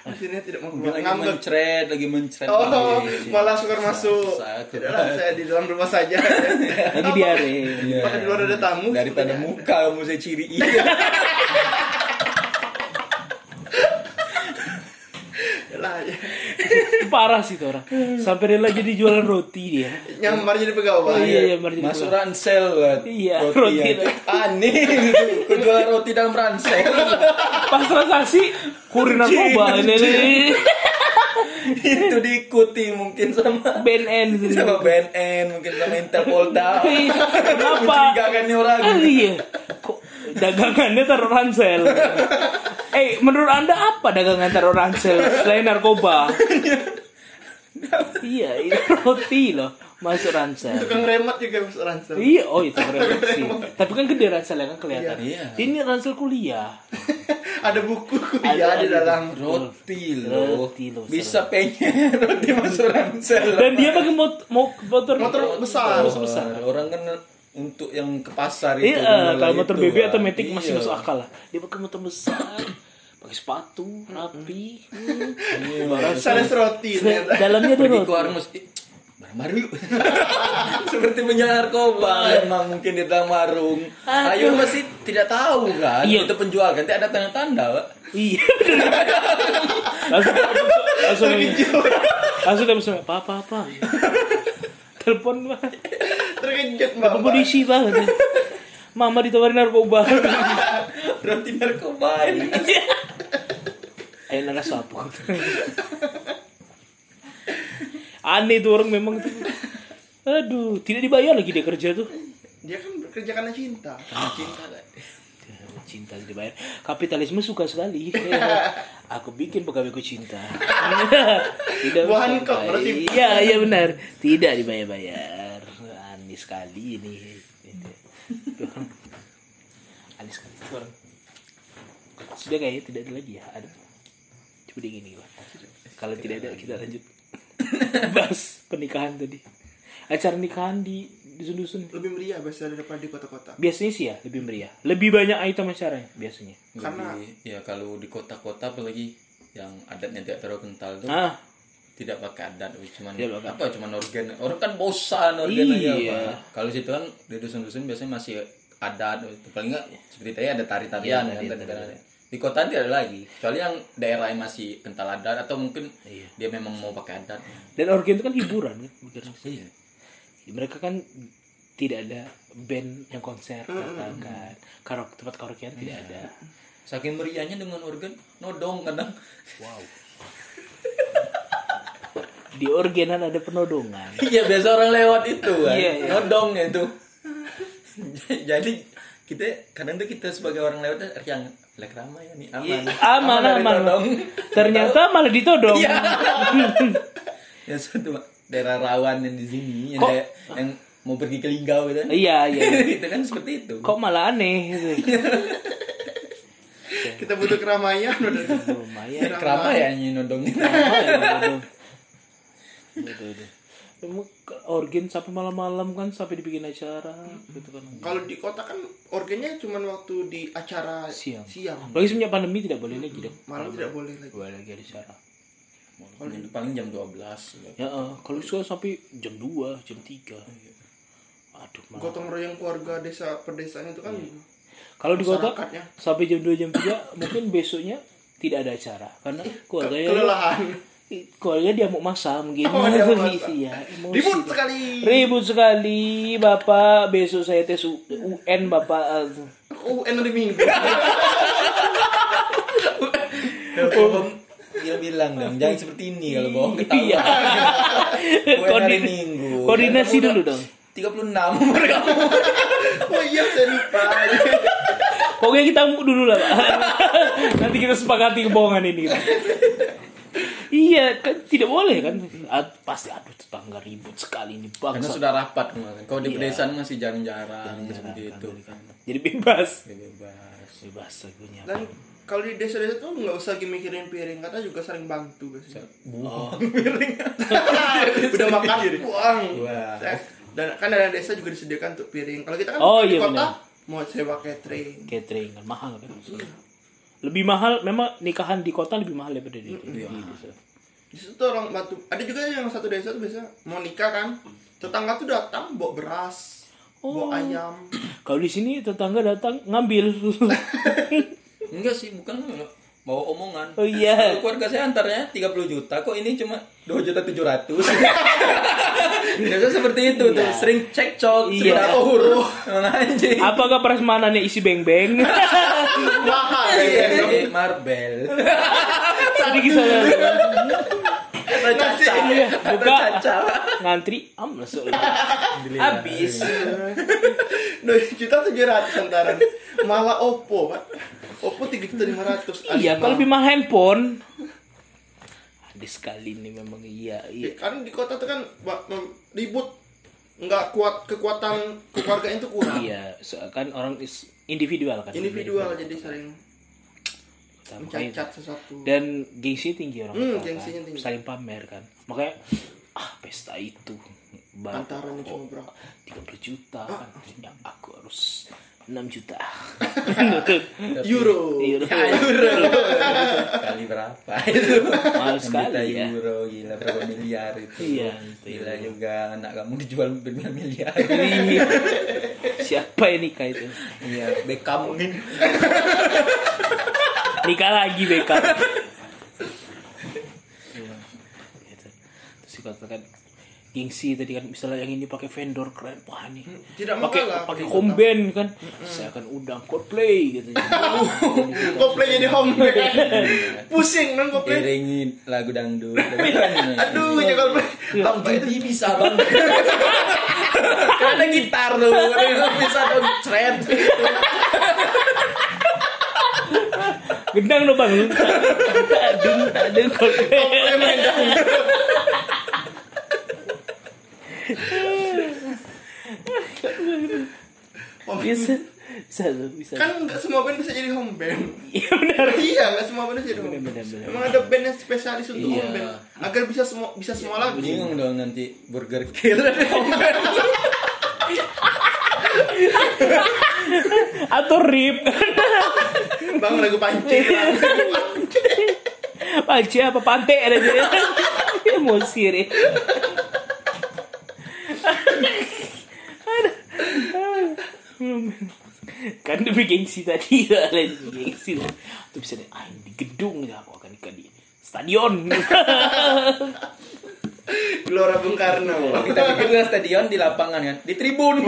Speaker 1: Akhirnya tidak mau keluar.
Speaker 2: lagi
Speaker 1: Ngambek.
Speaker 2: mencret, lagi mencret.
Speaker 1: Oh,
Speaker 2: lagi.
Speaker 1: malah sukar masuk.
Speaker 2: Saya-
Speaker 1: Tidaklah, saya di dalam rumah saja.
Speaker 3: lagi diare.
Speaker 1: Pakai di luar ada tamu.
Speaker 2: Daripada muka kamu saya ciri
Speaker 1: Lah, ya.
Speaker 3: parah sih tuh orang sampai rela jadi jualan roti dia
Speaker 1: Nyamar jadi pegawai.
Speaker 3: oh iya iya jadi
Speaker 2: Masuk
Speaker 3: jualan.
Speaker 2: ransel.
Speaker 3: Iya,
Speaker 2: roti,
Speaker 3: roti.
Speaker 2: aja. Aneh. Kau jual roti dalam ransel.
Speaker 3: pas transaksi kurir narkoba
Speaker 2: itu diikuti mungkin sama
Speaker 3: BNN gitu
Speaker 2: sama BNN mungkin sama Interpolda.
Speaker 3: Iya, kenapa
Speaker 2: Mencurigakan orang.
Speaker 3: Iya kok dagangannya taruh ransel eh menurut anda apa dagangan taruh ransel selain narkoba iya itu roti loh masuk ransel
Speaker 1: Tukang remote juga masuk ransel.
Speaker 3: Iya, oh itu keren sih. Tapi kan gede ranselnya kan kelihatan.
Speaker 2: Iya.
Speaker 3: Ini ransel kuliah.
Speaker 1: Ada buku kuliah
Speaker 3: Ada-
Speaker 1: di dalam.
Speaker 2: Roti loh.
Speaker 3: Roti loh,
Speaker 2: Bisa pengen roti masuk ransel.
Speaker 3: Dan dia pakai mot mo- motor
Speaker 1: Motor besar.
Speaker 3: Motor besar.
Speaker 2: Orang kan untuk yang ke pasar itu.
Speaker 3: Iya, kalau motor
Speaker 2: itu,
Speaker 3: BB atau. Matic masih
Speaker 2: Iya.
Speaker 3: masuk akal lah. Dia pakai motor besar. Pakai sepatu rapi. Barang
Speaker 1: Sales roti
Speaker 3: dalamnya ada
Speaker 2: pergi
Speaker 3: roti
Speaker 2: ke warung mesti barang baru yuk seperti punya narkoba emang mungkin di dalam warung ayo masih tidak tahu kan
Speaker 3: Iya.
Speaker 2: itu penjual kan tidak ada tanda-tanda Pak.
Speaker 3: iya langsung langsung langsung langsung apa apa apa telepon Pak.
Speaker 1: Terkejut mbak.
Speaker 3: polisi banget Mama ditawarin narkoba.
Speaker 2: Roti narkoba ini.
Speaker 3: Ayo naras sapu Aneh tuh orang memang tuh. Aduh Tidak dibayar lagi dia kerja tuh.
Speaker 1: Dia kan bekerja karena cinta.
Speaker 2: cinta
Speaker 3: Cinta dibayar Kapitalisme suka sekali. Aku bikin pegawaiku cinta. Tidak
Speaker 1: kok, berarti.
Speaker 3: Iya iya benar. Tidak dibayar-bayar Aneh sekali ini. Aneh sekali. Sudah kayaknya tidak ada lagi ya? Ada. Coba dia gini Pak. Kalau tidak ada kita lanjut. Bahas pernikahan tadi. Acara nikahan di dusun-dusun
Speaker 1: Lebih meriah biasa daripada di kota-kota.
Speaker 3: Biasanya sih ya lebih meriah. Lebih banyak item acaranya biasanya.
Speaker 1: Karena-
Speaker 2: Lebih- ya kalau di kota-kota apalagi yang adatnya tidak terlalu kental tuh
Speaker 3: Ah.
Speaker 2: tidak pakai adat cuman
Speaker 3: Tidak pakai.
Speaker 2: apa cuman organ. Orang kan bosan organ aja
Speaker 3: Iya.
Speaker 2: apa. Kalau situ kan di dusun-dusun biasanya masih adat itu. Paling enggak seperti tadi ada tari-tarian
Speaker 3: Iya,
Speaker 2: kan,
Speaker 3: tari-
Speaker 2: di kota tidak ada lagi. Kecuali yang daerah yang masih kental adat atau mungkin
Speaker 3: Iya.
Speaker 2: dia memang mau pakai adat.
Speaker 3: Dan organ itu kan hiburan kan bukan?
Speaker 2: iya
Speaker 3: Mereka kan tidak ada band yang konser datang kan? Karok, tempat karaokean tidak ada.
Speaker 2: Saking meriahnya dengan organ nodong kadang.
Speaker 3: Wow. Di organan ada penodongan.
Speaker 2: Iya biasa orang lewat itu kan?
Speaker 3: Iya, iya.
Speaker 2: nodong itu. Jadi kita kadang tuh kita sebagai orang lewat yang lek ramai ya nih aman.
Speaker 3: Iya, Aman, aman
Speaker 2: nodong.
Speaker 3: Ternyata malah ditodong.
Speaker 2: Iya. yang satu daerah rawan yang di sini yang,
Speaker 3: Kok-
Speaker 2: daerah- yang mau pergi ke Linggau gitu
Speaker 3: Iya, iya
Speaker 2: itu kan seperti itu
Speaker 3: Kok malah aneh gitu.
Speaker 1: kita butuh keramaian udah.
Speaker 3: Lumayan
Speaker 2: keramaian
Speaker 3: Lumayan, aduh. Aduh, aduh. Emang organ sampai malam-malam kan sampai dibikin acara gitu kan
Speaker 1: Kalau di kota kan organnya cuma waktu di acara
Speaker 3: Siang.
Speaker 1: siang.
Speaker 3: Lagi semenjak pandemi tidak boleh lagi dong.
Speaker 1: Malam tidak boleh lagi.
Speaker 3: Boleh lagi ada acara.
Speaker 2: Paling paling jam 12
Speaker 3: Ya, eh, kalau suka sampai jam 2, jam 3. Aduh, malah.
Speaker 1: Gotong royong keluarga desa perdesaan itu kan
Speaker 3: Kalau di kota sampai jam 2, jam 3 mungkin besoknya tidak ada acara karena keluarganya
Speaker 1: kelelahan.
Speaker 3: keluarga dia mau masam gitu.
Speaker 1: Oh, dia mau.
Speaker 3: Iya, emosi.
Speaker 1: Ribut sekali.
Speaker 3: Ribut sekali, Bapak. Besok saya tes UN, Bapak.
Speaker 1: Oh, enak di minggu.
Speaker 2: dia bilang dong jangan seperti ini kalau bohong ketahuan
Speaker 3: Iya. Koordin-
Speaker 2: minggu
Speaker 3: koordinasi dulu
Speaker 2: udah
Speaker 3: dong.
Speaker 2: 36 umur kamu
Speaker 1: oh iya saya lupa.
Speaker 3: Pokoknya kita dulu lah, Pak. Nanti kita sepakati kebohongan ini. iya, kan tidak boleh kan? Pasti aduh tetangga ribut sekali ini
Speaker 2: karena
Speaker 3: bangsa.
Speaker 2: sudah rapat kemarin kalau
Speaker 3: Iya.
Speaker 2: di pedesaan masih jarang-jarang seperti itu
Speaker 3: Jadi bebas.
Speaker 2: bebas
Speaker 3: Bebas lagunya.
Speaker 1: Dan kalau di desa-desa tuh nggak usah mikirin piring, kata juga saling bantu biasanya.
Speaker 2: buang
Speaker 1: Udah makan buang.
Speaker 2: Wah.
Speaker 1: Dan kan ada desa juga disediakan untuk piring. Kalau kita kan
Speaker 3: Oh,
Speaker 1: di
Speaker 3: iya,
Speaker 1: kota
Speaker 3: benar.
Speaker 1: mau sewa catering.
Speaker 3: Catering kan mahal kan. Lebih mahal memang nikahan di kota lebih mahal daripada di, di desa.
Speaker 1: Di situ tuh orang batu. Ada juga yang satu desa tuh biasa mau nikah kan. Tetangga tuh datang bawa beras,
Speaker 3: Oh.
Speaker 1: bawa ayam.
Speaker 3: Kalau di sini tetangga datang ngambil.
Speaker 2: enggak sih bukan bawa omongan.
Speaker 3: Oh iya.
Speaker 2: keluarga saya antaranya 30 juta kok ini cuma 2 juta 700 biasa seperti itu tuh sering cekcok sering
Speaker 3: Iya.
Speaker 2: dapur. Emang anjing
Speaker 3: Apakah prasmanannya isi beng-beng?
Speaker 1: Mahal
Speaker 2: Iya,
Speaker 1: ya.
Speaker 2: iya, Marbel
Speaker 3: Jadi kisah
Speaker 2: atau caca
Speaker 3: Iya, buka.
Speaker 2: caca
Speaker 3: ngantri am masuk lagi. Habis.
Speaker 1: Dua juta tujuh ratus antaran. Malah Oppo, Pak. Oppo tiga juta lima ratus.
Speaker 3: Iya, kalau lebih mahal handphone. Ada sekali nih memang iya, iya.
Speaker 1: kan di kota tuh kan ribut nggak kuat kekuatan keluarga itu kurang.
Speaker 3: Iya, so, kan orang is individual kan.
Speaker 1: Individual jadi sering
Speaker 3: Kita makanya-
Speaker 1: mencacat sesuatu.
Speaker 3: Dan gengsi tinggi orang
Speaker 1: Hmm, gengsinya
Speaker 3: kan.
Speaker 1: tinggi.
Speaker 3: Saling pamer kan. Makanya ah pesta itu Ba-
Speaker 1: Antarannya cuma berapa?
Speaker 3: 30 juta kan. Ya, aku harus 6 juta.
Speaker 1: Euro.
Speaker 3: Euro.
Speaker 2: kali berapa itu
Speaker 3: Mahal
Speaker 2: 6 juta
Speaker 3: sekali ya.
Speaker 2: euro gila berapa miliar itu
Speaker 3: Iya, itu
Speaker 2: gila juga anak kamu dijual bermiliar
Speaker 3: Iya. Siapa yang nikah itu?
Speaker 2: iya Beckham mungkin
Speaker 3: Nikah lagi. Iya, gitu. Terus dikatakan gengsi tadi kan misalnya yang ini pakai vendor keren wah nih
Speaker 1: Tidak
Speaker 3: pakai pakai home band kan saya akan undang Coldplay gitu
Speaker 1: Coldplay jadi home band. Pusing dong Coldplay.
Speaker 2: iringin lagu dangdut
Speaker 1: Aduh, ya Coldplay.
Speaker 2: Bang jadi bisa bang Kan ada gitar tuh bisa dong shred
Speaker 3: gendang dong bang adung adung Coldplay
Speaker 1: Coldplay main dangdut.
Speaker 3: bisa bisa tuh bisa
Speaker 1: Kan nggak semua band bisa jadi home band.
Speaker 3: iya benar
Speaker 1: Iya, nggak semua band bisa jadi home band. Emang ada band yang spesialis untuk
Speaker 3: Iya.
Speaker 1: home band agar bisa semua bisa semua lagu.
Speaker 2: bingung dong nanti burger kill
Speaker 3: atau rip
Speaker 1: Bang lagu pancing.
Speaker 3: Panci apa? Pantai ada dia. Emosi deh kan demi gengsi tadi. Lain gengsi. Tuh bisa deh ah di gedung ya aku akan nikah di stadion.
Speaker 1: Gelora Bung Karno.
Speaker 2: kita pikir di stadion di lapangan kan? Di tribun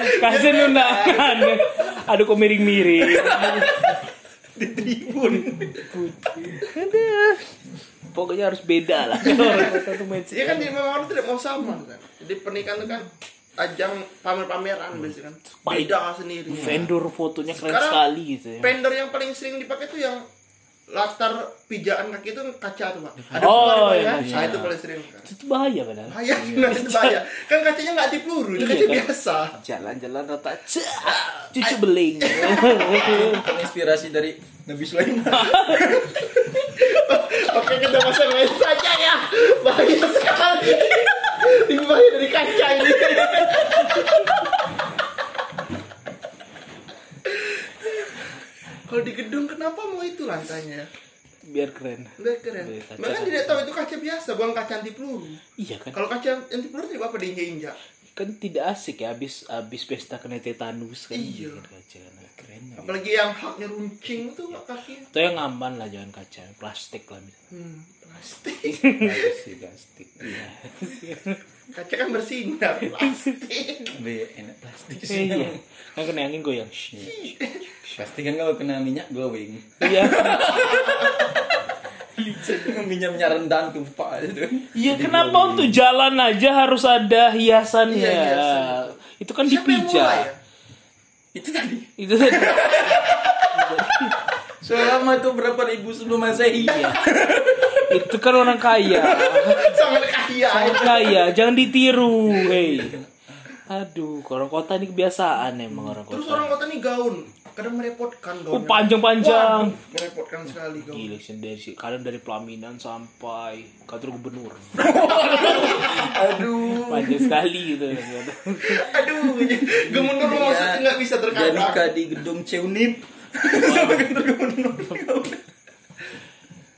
Speaker 3: kasih undangan aduh kok miring-miring
Speaker 2: di tribun
Speaker 3: Aduh. pokoknya harus beda lah kalau orang kota tuh main
Speaker 1: Iya kan dia memang orang tidak mau sama kan. Jadi pernikahan itu kan ajang pamer-pameran biasanya kan. Beda sendiri.
Speaker 3: vendor fotonya keren
Speaker 1: Sekarang
Speaker 3: sekali gitu ya
Speaker 1: Vendor yang paling sering dipakai tuh yang latar pijaan kaki itu kaca tuh pak. Ada
Speaker 3: Oh, iya,
Speaker 1: kan?
Speaker 3: iya.
Speaker 1: Nah itu paling sering. Kan.
Speaker 3: itu bahaya padahal
Speaker 1: Bahaya, nah, itu bahaya. Kan kacanya nggak anti peluru, itu
Speaker 3: Iya,
Speaker 1: kaca
Speaker 3: kan?
Speaker 1: biasa.
Speaker 3: jalan-jalan rata cucu beling
Speaker 2: inspirasi dari Nabi Sulaiman
Speaker 1: Oke kita lain saja ya. Bahaya sekali. Bahaya dari kaca ini. Kalau di gedung kenapa mau itu lantainya?
Speaker 3: biar keren
Speaker 1: Udah keren.
Speaker 3: Iya.
Speaker 1: Bahkan tidak tahu itu kaca biasa, bukan kaca anti peluru.
Speaker 3: iya kan
Speaker 1: Kalau kaca anti peluru tidak apa diinjak-injak.
Speaker 3: kan tidak asik ya abis abis pesta kena tetanus kan
Speaker 1: Iya.
Speaker 3: kaca kan. keren ya.
Speaker 1: Apalagi yang haknya runcing tuh kaki.
Speaker 3: atau yang aman lah jangan kaca plastik lah misalnya
Speaker 1: Hmm, plastik.
Speaker 2: Bagus sih plastik
Speaker 3: iya
Speaker 1: Kaca kan bersinar, plastik.
Speaker 2: Be, enak plastik.
Speaker 3: Iya kan kena angin goyang.
Speaker 2: Pasti kan kalau kena minyak glowing.
Speaker 3: Iya.
Speaker 2: Minyaknya rendah tumpah itu
Speaker 3: iya kenapa untuk jalan aja harus ada hiasannya?
Speaker 1: Iya, hiasan.
Speaker 3: itu kan
Speaker 1: Siapa
Speaker 3: dipijat
Speaker 1: ya?
Speaker 2: itu tadi.
Speaker 3: Itu tadi.
Speaker 2: Selama itu berapa ribu sebelum masehi
Speaker 3: Iya. itu kan orang kaya.
Speaker 1: Sangat kaya.
Speaker 3: orang kaya. Jangan ditiru. Hei. Aduh orang kota ini kebiasaan emang orang
Speaker 1: Terus
Speaker 3: kota.
Speaker 1: orang kota nih gaun, kadang merepotkan
Speaker 3: oh
Speaker 1: gaun.
Speaker 3: panjang-panjang
Speaker 1: merepotkan sekali gaun.
Speaker 3: gila sih, dari si- kadang dari pelaminan sampai kantor gubernur.
Speaker 2: Aduh.
Speaker 3: Panjang sekali gitu.
Speaker 1: Aduh, gubernur mau masuk nggak bisa terkadang.
Speaker 2: nikah di gedung Ceunip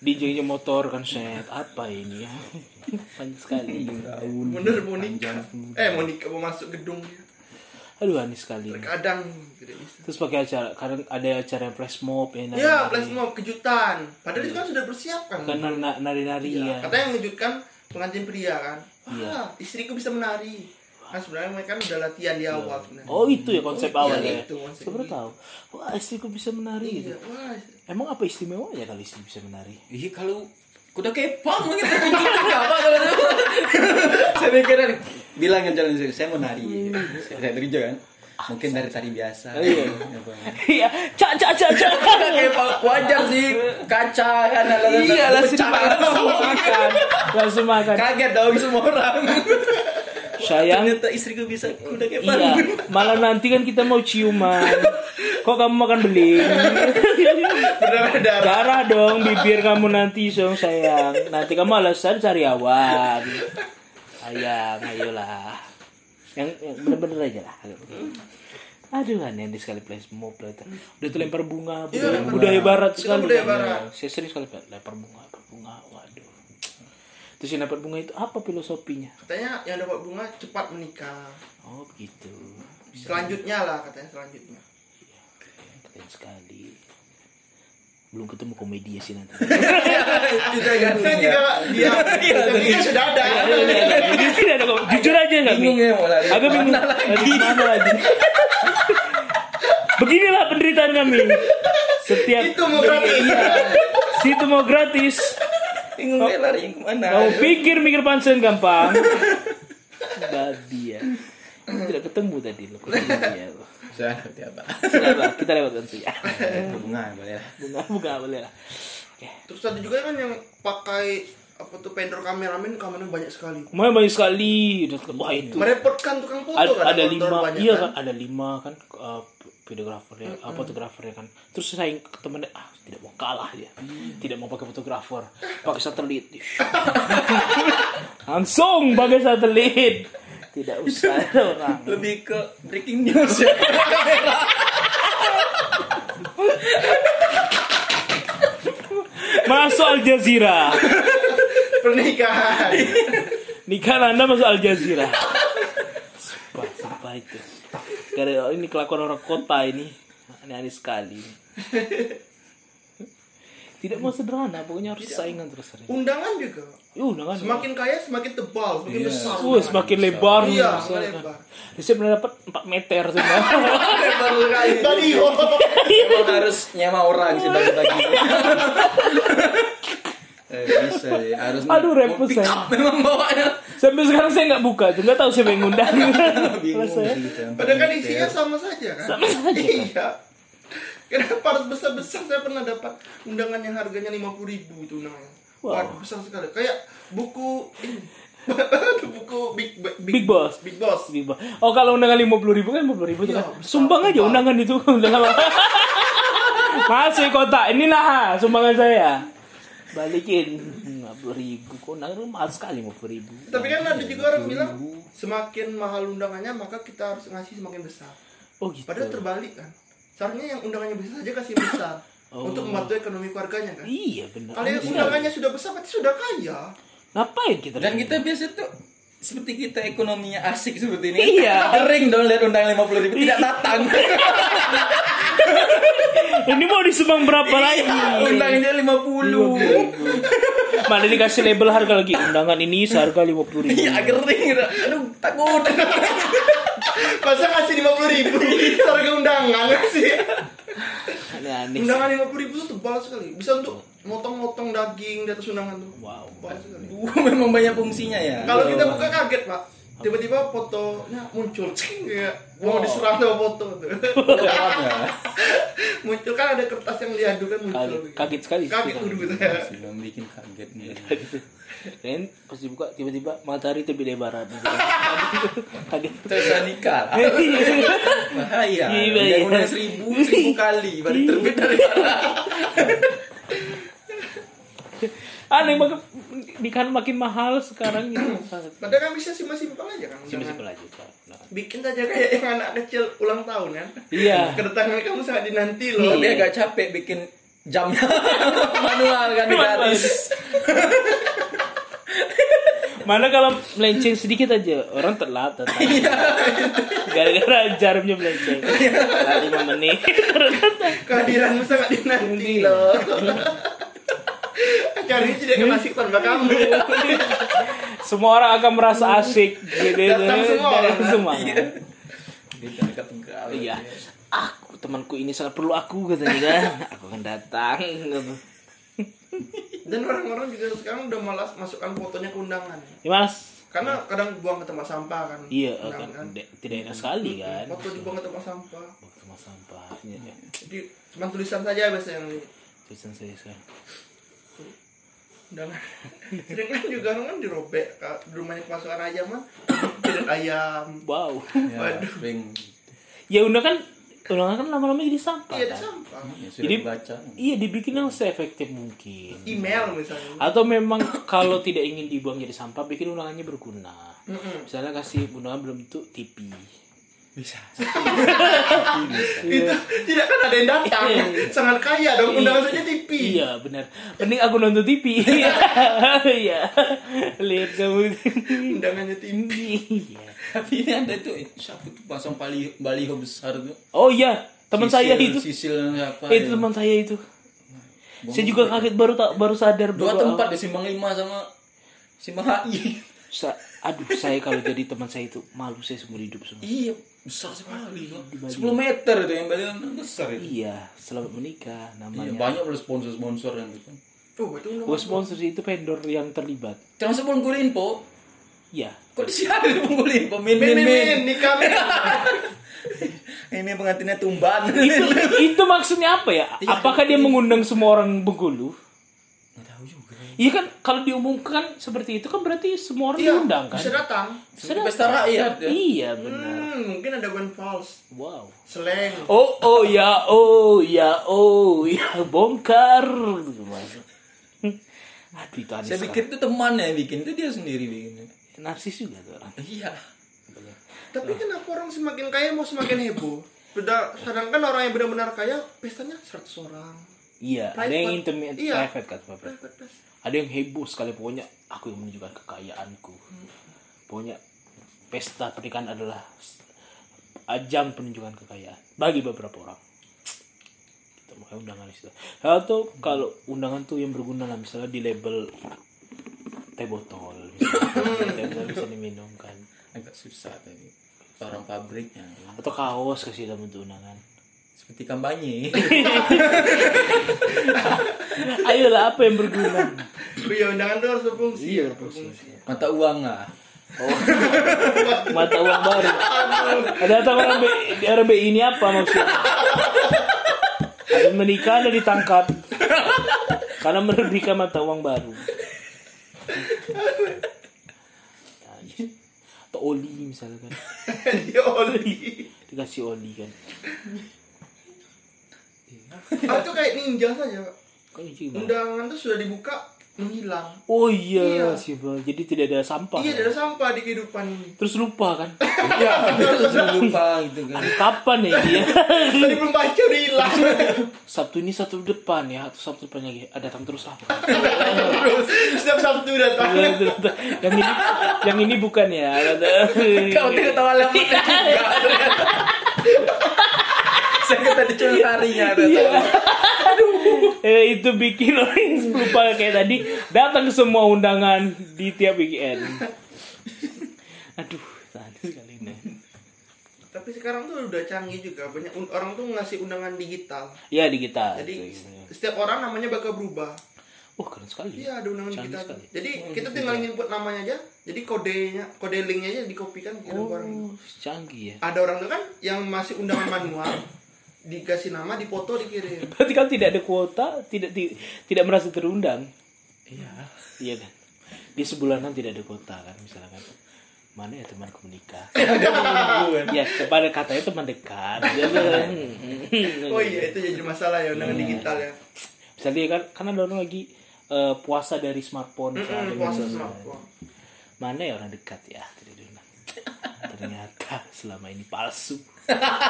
Speaker 3: DJ-nya motor kan set apa ini ya panjang sekali
Speaker 1: Bener mau nikah. Eh mau nikah mau masuk gedung.
Speaker 3: aduh aneh sekali
Speaker 1: Terkadang tidak bisa.
Speaker 3: terus pakai acara kadang ada acara yang flash mob ya nari-
Speaker 1: Ya, flash mob kejutan. Padahal itu kan sudah bersiapkan.
Speaker 3: kan na- nari-nari ya
Speaker 1: Katanya yang mengejutkan pengantin pria kan. Wah,
Speaker 3: Iya.
Speaker 1: istriku bisa menari. Kan sebenarnya mereka kan udah latihan di awal sebenarnya.
Speaker 3: oh itu ya konsep
Speaker 1: Oh, iya,
Speaker 3: awalnya
Speaker 1: itu konsep.
Speaker 3: Saya baru
Speaker 1: ini.
Speaker 3: tahu? Wah istriku bisa menari gitu.
Speaker 1: Iya, wah.
Speaker 3: emang apa istimewanya kalau istri bisa menari?
Speaker 2: Iya kalau kuda kepang gitu tunjukin nggak apa kalau saya mikir bilang yang jalan saya mau nari. Saya dari kan? Mungkin dari tari biasa.
Speaker 3: Iya.
Speaker 2: Apa.
Speaker 3: iya. Cak cak cak cak.
Speaker 2: Wajar sih. Kaca kan
Speaker 3: iya langsung makan. Langsung makan.
Speaker 2: Kaget dong semua orang
Speaker 3: sayang
Speaker 2: ternyata istriku bisa kuda kepang
Speaker 3: Iya, malah nanti kan kita mau ciuman. Kok kamu makan beling?
Speaker 1: Berdarah-darah.
Speaker 3: Darah dong bibir kamu nanti dong sayang. Nanti kamu alasan cari awan. Sayang, ayolah. yang, yang bener-bener aja lah aduh aneh aneh sekali mob lah itu udah tuh lempar bunga budaya,
Speaker 1: lempar
Speaker 3: budaya barat sekali
Speaker 1: budaya
Speaker 3: kan.
Speaker 1: barat.
Speaker 3: saya sering sekali lempar bunga lempar bunga terus yang dapat bunga itu apa filosofinya
Speaker 1: Katanya yang dapat bunga cepat menikah.
Speaker 3: oh gitu
Speaker 1: Selanjutnya lah katanya selanjutnya.
Speaker 3: keren sekali belum ketemu komedi sih nanti
Speaker 2: Kita kan
Speaker 1: Saya juga dia tapi kan sudah ada.
Speaker 3: Ini tidak ada kok. Jujur aja nggak
Speaker 2: bingung ya mau lari.
Speaker 3: Agak bingung.
Speaker 2: Mana lagi?
Speaker 3: Lagi mana lagi? Beginilah penderitaan kami. Setiap
Speaker 1: Itu mau gratis.
Speaker 3: Iya. Situ mau gratis.
Speaker 2: Bingung ya lari yang ke mana?
Speaker 3: Kau pikir mikir pansen gampang? Babi ya. Tidak ketemu tadi lo. Iya. lo.
Speaker 2: Seperti apa?
Speaker 3: Sudah, kita lewatkan saja.
Speaker 2: Bunga boleh lah.
Speaker 3: Bunga bunga boleh lah. Oke.
Speaker 1: Terus ada juga kan yang pakai apa tuh vendor kameramen kameranya banyak sekali.
Speaker 3: Mau banyak sekali. Wah itu.
Speaker 1: Merepotkan tukang foto
Speaker 3: ada,
Speaker 1: kan.
Speaker 3: ada lima
Speaker 1: banyak
Speaker 3: iya
Speaker 1: kan.
Speaker 3: kan ada lima kan uh, videografer ya uh, fotografer ya kan terus saya temennya ah tidak mau kalah dia tidak mau pakai fotografer. Pakai satelit. Langsung pakai satelit. Tidak usah ada orang.
Speaker 2: Lebih ke breaking news. Ya.
Speaker 3: masuk Al Jazeera.
Speaker 1: Pernikahan.
Speaker 3: nikahan anda masuk Al Jazeera. Sumpah sumpah itu. Karena ini kelakuan orang kota ini. Aneh-aneh sekali tidak mau sederhana pokoknya harus saingan terus
Speaker 1: Undangan juga.
Speaker 3: Ih, undangan
Speaker 1: Semakin kaya semakin tebal, semakin besar.
Speaker 3: Uh, semakin lebar
Speaker 1: Iya, semakin lebar.
Speaker 3: Jadi saya pernah dapat 4 meter
Speaker 1: sekali. Tadi
Speaker 2: Emang harus nyewa orang sih bagi-bagi. Eh, bisa ya. Harus
Speaker 3: Aduh, repot saya.
Speaker 2: memang bawanya.
Speaker 3: Sampai sekarang saya nggak buka tuh, nggak tahu siapa yang ngundang.
Speaker 2: Bingung gitu.
Speaker 1: Padahal kan isinya sama saja kan?
Speaker 3: Sama saja, kan?
Speaker 1: Iya. Kenapa harus besar-besar? Saya pernah dapat undangan yang harganya 50 ribu itu undangannya.
Speaker 3: Wow.
Speaker 1: Waduh, besar sekali. Kayak buku ini. buku Big, Big,
Speaker 3: Big Boss.
Speaker 1: Big Boss.
Speaker 3: Big Boss. Oh kalau undangan 50 ribu kan 50 ribu tuh
Speaker 1: Iya,
Speaker 3: kan.
Speaker 1: besar,
Speaker 3: Sumbang aja undangan itu. Undangan? Masih kota, inilah ha, sumbangan saya. Balikin 50 ribu. Kok undangan mahal sekali 50 ribu.
Speaker 1: Tapi kan ada juga orang bilang semakin mahal undangannya maka kita harus ngasih semakin besar.
Speaker 3: Oh gitu.
Speaker 1: Padahal terbalik kan. Seharusnya yang undangannya besar saja kasih besar
Speaker 3: Oh.
Speaker 1: untuk membantu ekonomi keluarganya kan.
Speaker 3: Iya benar.
Speaker 1: Kalau yang undangannya sudah besar berarti sudah kaya.
Speaker 3: Ngapain kita?
Speaker 2: Dan kita biasa tuh seperti kita ekonominya asik seperti ini.
Speaker 3: Iya.
Speaker 2: Kering dong lihat undang 50 ribu tidak datang.
Speaker 3: Ini mau disumbang berapa lagi?
Speaker 2: Undangnya 50.
Speaker 3: Mana dikasih label harga lagi undangan ini seharga 50 ribu.
Speaker 2: Iya kering. Aduh takut.
Speaker 1: Masa ngasih 50 ribu harga undangan sih?
Speaker 3: Aneh-aneh.
Speaker 1: Undangan 50 ribu tuh tebal sekali. Bisa untuk motong-motong daging di atas undangan tuh.
Speaker 3: Wow.
Speaker 1: Tebal sekali.
Speaker 2: Uh, memang banyak fungsinya ya.
Speaker 1: Kalau kita buka kaget pak. Tiba-tiba fotonya muncul Cing, kayak mau diserang sama foto tuh. muncul kan ada kertas yang diadu kan muncul.
Speaker 3: Kaget, kaget sekali.
Speaker 1: Kaget tuh dulu saya.
Speaker 2: Sudah bikin kaget nih.
Speaker 3: Dan pas dibuka tiba-tiba matahari terbit dari barat. Kaget.
Speaker 2: Terus nikah. Bahaya.
Speaker 3: Iya, iya.
Speaker 2: undang seribu, seribu kali baru terbit dari mana?
Speaker 3: Aneh makin nikahan makin mahal sekarang gitu.
Speaker 1: Padahal kan bisa simpel-simpel aja kan.
Speaker 3: Masih masih
Speaker 1: undangan.
Speaker 3: pelaju.
Speaker 1: Bikin saja kayak yang anak kecil ulang tahun kan.
Speaker 3: Iya.
Speaker 1: Kedatangan kamu sangat dinanti loh.
Speaker 2: Tapi agak capek bikin jamnya manual kan garis.
Speaker 3: Mana kalau melenceng sedikit aja orang telat datang. Gara-gara jarumnya melenceng. Telat 5 menit.
Speaker 1: Kehadiranmu sangat dinanti loh. Acara ini tidak asik tanpa kamu.
Speaker 3: Semua orang akan merasa asik gitu.
Speaker 1: Datang semua orang.
Speaker 3: Datang semua. Iya. Aku temanku ini sangat perlu aku katanya kan. Aku akan datang. gitu.
Speaker 1: Dan orang-orang juga sekarang udah malas masukkan fotonya ke undangan.
Speaker 3: Ya mas.
Speaker 1: Karena kadang buang ke tempat sampah kan.
Speaker 3: Iya
Speaker 1: Undangan
Speaker 3: kan. Tidak tidak enak sekali kan.
Speaker 1: Foto dibuang ke tempat sampah.
Speaker 3: Sama sampah. Ya, ya.
Speaker 1: Jadi cuma tulisan saja biasanya yang.
Speaker 3: Tulisan saya sekarang.
Speaker 1: undangan. Sering kan juga orang kan dirobek. Di rumahnya kemasukan ayam mah. Tidak ayam.
Speaker 3: Wow.
Speaker 2: Ya,
Speaker 1: Waduh.
Speaker 3: Ya udah kan undangan kan lama-lama jadi sampah
Speaker 1: Iya,
Speaker 3: kan?
Speaker 1: sampah.
Speaker 2: Ya, sudah
Speaker 3: Jadi-
Speaker 2: dibaca.
Speaker 3: Iya dibikin yang seefektif mungkin.
Speaker 1: Email misalnya.
Speaker 3: Atau memang kalau tidak ingin dibuang jadi sampah, bikin undangannya berguna. Misalnya kasih undangan belum itu TV.
Speaker 2: Bisa.
Speaker 1: Itu tidak kan ada yang datang. Sangat kaya dong undangan saja TV.
Speaker 3: Iya benar. Mending aku nonton TV. Iya. Lihat kamu.
Speaker 1: Undangannya TV.
Speaker 3: Iya.
Speaker 2: Tapi ini ada tuh, eh, siapa tuh pasang bali baliho besar tuh.
Speaker 3: Oh iya, teman saya itu.
Speaker 2: Sisil siapa?
Speaker 3: itu
Speaker 2: ya?
Speaker 3: teman saya itu. Saya juga kaget baru tak baru sadar
Speaker 2: Dua tempat di Simpang Lima sama Simpang HI.
Speaker 3: Sa- aduh saya kalau jadi teman saya itu malu saya seumur hidup semua.
Speaker 2: Iya, besar sekali. 10 meter itu yang baliho besar itu.
Speaker 3: Iya, selamat menikah
Speaker 2: Iya,
Speaker 3: namanya.
Speaker 2: banyak loh sponsor-sponsor yang itu.
Speaker 1: Oh, itu undangan.
Speaker 3: Oh, sponsor itu vendor yang terlibat.
Speaker 2: Termasuk Bungkul Info.
Speaker 3: Iya.
Speaker 2: Kok di sini ada Bungkul Info? Min,
Speaker 1: Min,
Speaker 2: min,
Speaker 1: min, nikah.
Speaker 2: Ini pengantinnya tumban.
Speaker 3: itu, itu maksudnya apa ya? Apakah dia mengundang semua orang Bengkulu?
Speaker 2: Nggak tahu juga.
Speaker 3: Iya kan kalau diumumkan seperti itu kan berarti semua orang
Speaker 1: Iya,
Speaker 3: diundang kan?
Speaker 1: bisa datang.
Speaker 2: Seperti pesta rakyat ya.
Speaker 3: Iya benar.
Speaker 1: Hmm, mungkin ada one false.
Speaker 3: Wow.
Speaker 1: Slang.
Speaker 3: Oh oh ya oh ya oh ya bongkar. Aduh itu aneh
Speaker 2: Saya pikir itu temannya yang bikin, itu dia sendiri bikin.
Speaker 3: Narsis juga tuh orang.
Speaker 2: Iya.
Speaker 1: Tapi kenapa orang semakin kaya mau semakin heboh? Beda, sedangkan orang yang benar-benar kaya pestanya 100 orang.
Speaker 3: Iya, ada
Speaker 1: Private.
Speaker 3: yang intimate
Speaker 1: Iya.
Speaker 3: private kan.
Speaker 1: Private pest.
Speaker 3: Ada yang heboh sekali pokoknya aku yang menunjukkan kekayaanku. Pokoknya pesta pernikahan adalah ajang penunjukan kekayaan bagi beberapa orang. Kita makanya undangan di situ. Atau kalau undangan tuh yang berguna lah misalnya di label teh botol teh botol bisa diminum kan.
Speaker 2: Agak susah tadi. Orang pabriknya.
Speaker 3: Atau kaos kasih dalam bentuk undangan.
Speaker 2: Seperti kampanye.
Speaker 3: Ayolah apa yang berguna?
Speaker 1: Oh iya, undangan tuh harus berfungsi.
Speaker 3: Iya,
Speaker 1: berfungsi.
Speaker 2: Mata uang lah.
Speaker 3: Oh. Mata uang baru. Ada datang orang B, BI ini apa maksudnya? Ada menikah ada ditangkap. Karena menerbitkan mata uang baru. Atau oli misalnya kan.
Speaker 1: Dia oli.
Speaker 3: Dikasih oli kan.
Speaker 1: Ah, itu kayak ninja saja.
Speaker 3: Kok?
Speaker 1: Undangan tuh sudah dibuka menghilang.
Speaker 3: Oh iya,
Speaker 1: Iya.
Speaker 3: sih Bang. Jadi tidak ada sampah.
Speaker 1: Iya, ada sampah di kehidupan ini.
Speaker 3: Terus lupa kan.
Speaker 2: Iya, jangan lupa gitu kan.
Speaker 3: Kapan ya dia?
Speaker 1: Tadi belum baca udah hilang.
Speaker 3: Sabtu ini Sabtu depan ya atau Sabtu depan lagi. Ah, datang terus lah.
Speaker 1: Terus setiap Sabtu datang.
Speaker 3: yang ini yang ini bukan ya
Speaker 2: Kau tidak tahu alamatnya juga. Saya kata di cuma harinya ada
Speaker 3: eh, itu bikin orang lupa kayak tadi datang ke semua undangan di tiap weekend aduh aneh sekali ini
Speaker 1: Tapi sekarang tuh udah canggih juga. Banyak orang tuh ngasih undangan digital.
Speaker 3: ya di kita
Speaker 1: Jadi
Speaker 3: Itu, gitu.
Speaker 1: setiap orang namanya bakal berubah.
Speaker 3: oh keren sekali
Speaker 1: Iya, ada undangan
Speaker 3: Canggih
Speaker 1: digital.
Speaker 3: sekali.
Speaker 1: Jadi kita tinggal input namanya aja. Jadi kodenya, kode linknya aja dikopikan ke orang.
Speaker 3: oh canggih ya
Speaker 1: Ada orang tuh kan yang masih undangan manual dikasih nama, dipoto, dikirim.
Speaker 3: berarti kalau tidak ada kuota tidak ti- tidak merasa terundang.
Speaker 2: Iya.
Speaker 3: iya kan? Di sebulanan tidak ada kuota kan misalnya kan. Mana ya temanku menikah ya kepada katanya teman dekat.
Speaker 1: Oh iya, itu jadi masalah ya undangan digital ya.
Speaker 3: misalnya kan kan ada orang lagi eh, puasa dari smartphone misalnya,
Speaker 1: Hmm, puasa
Speaker 3: misalnya.
Speaker 1: smartphone.
Speaker 3: mana ya orang dekat ya ternyata selama ini palsu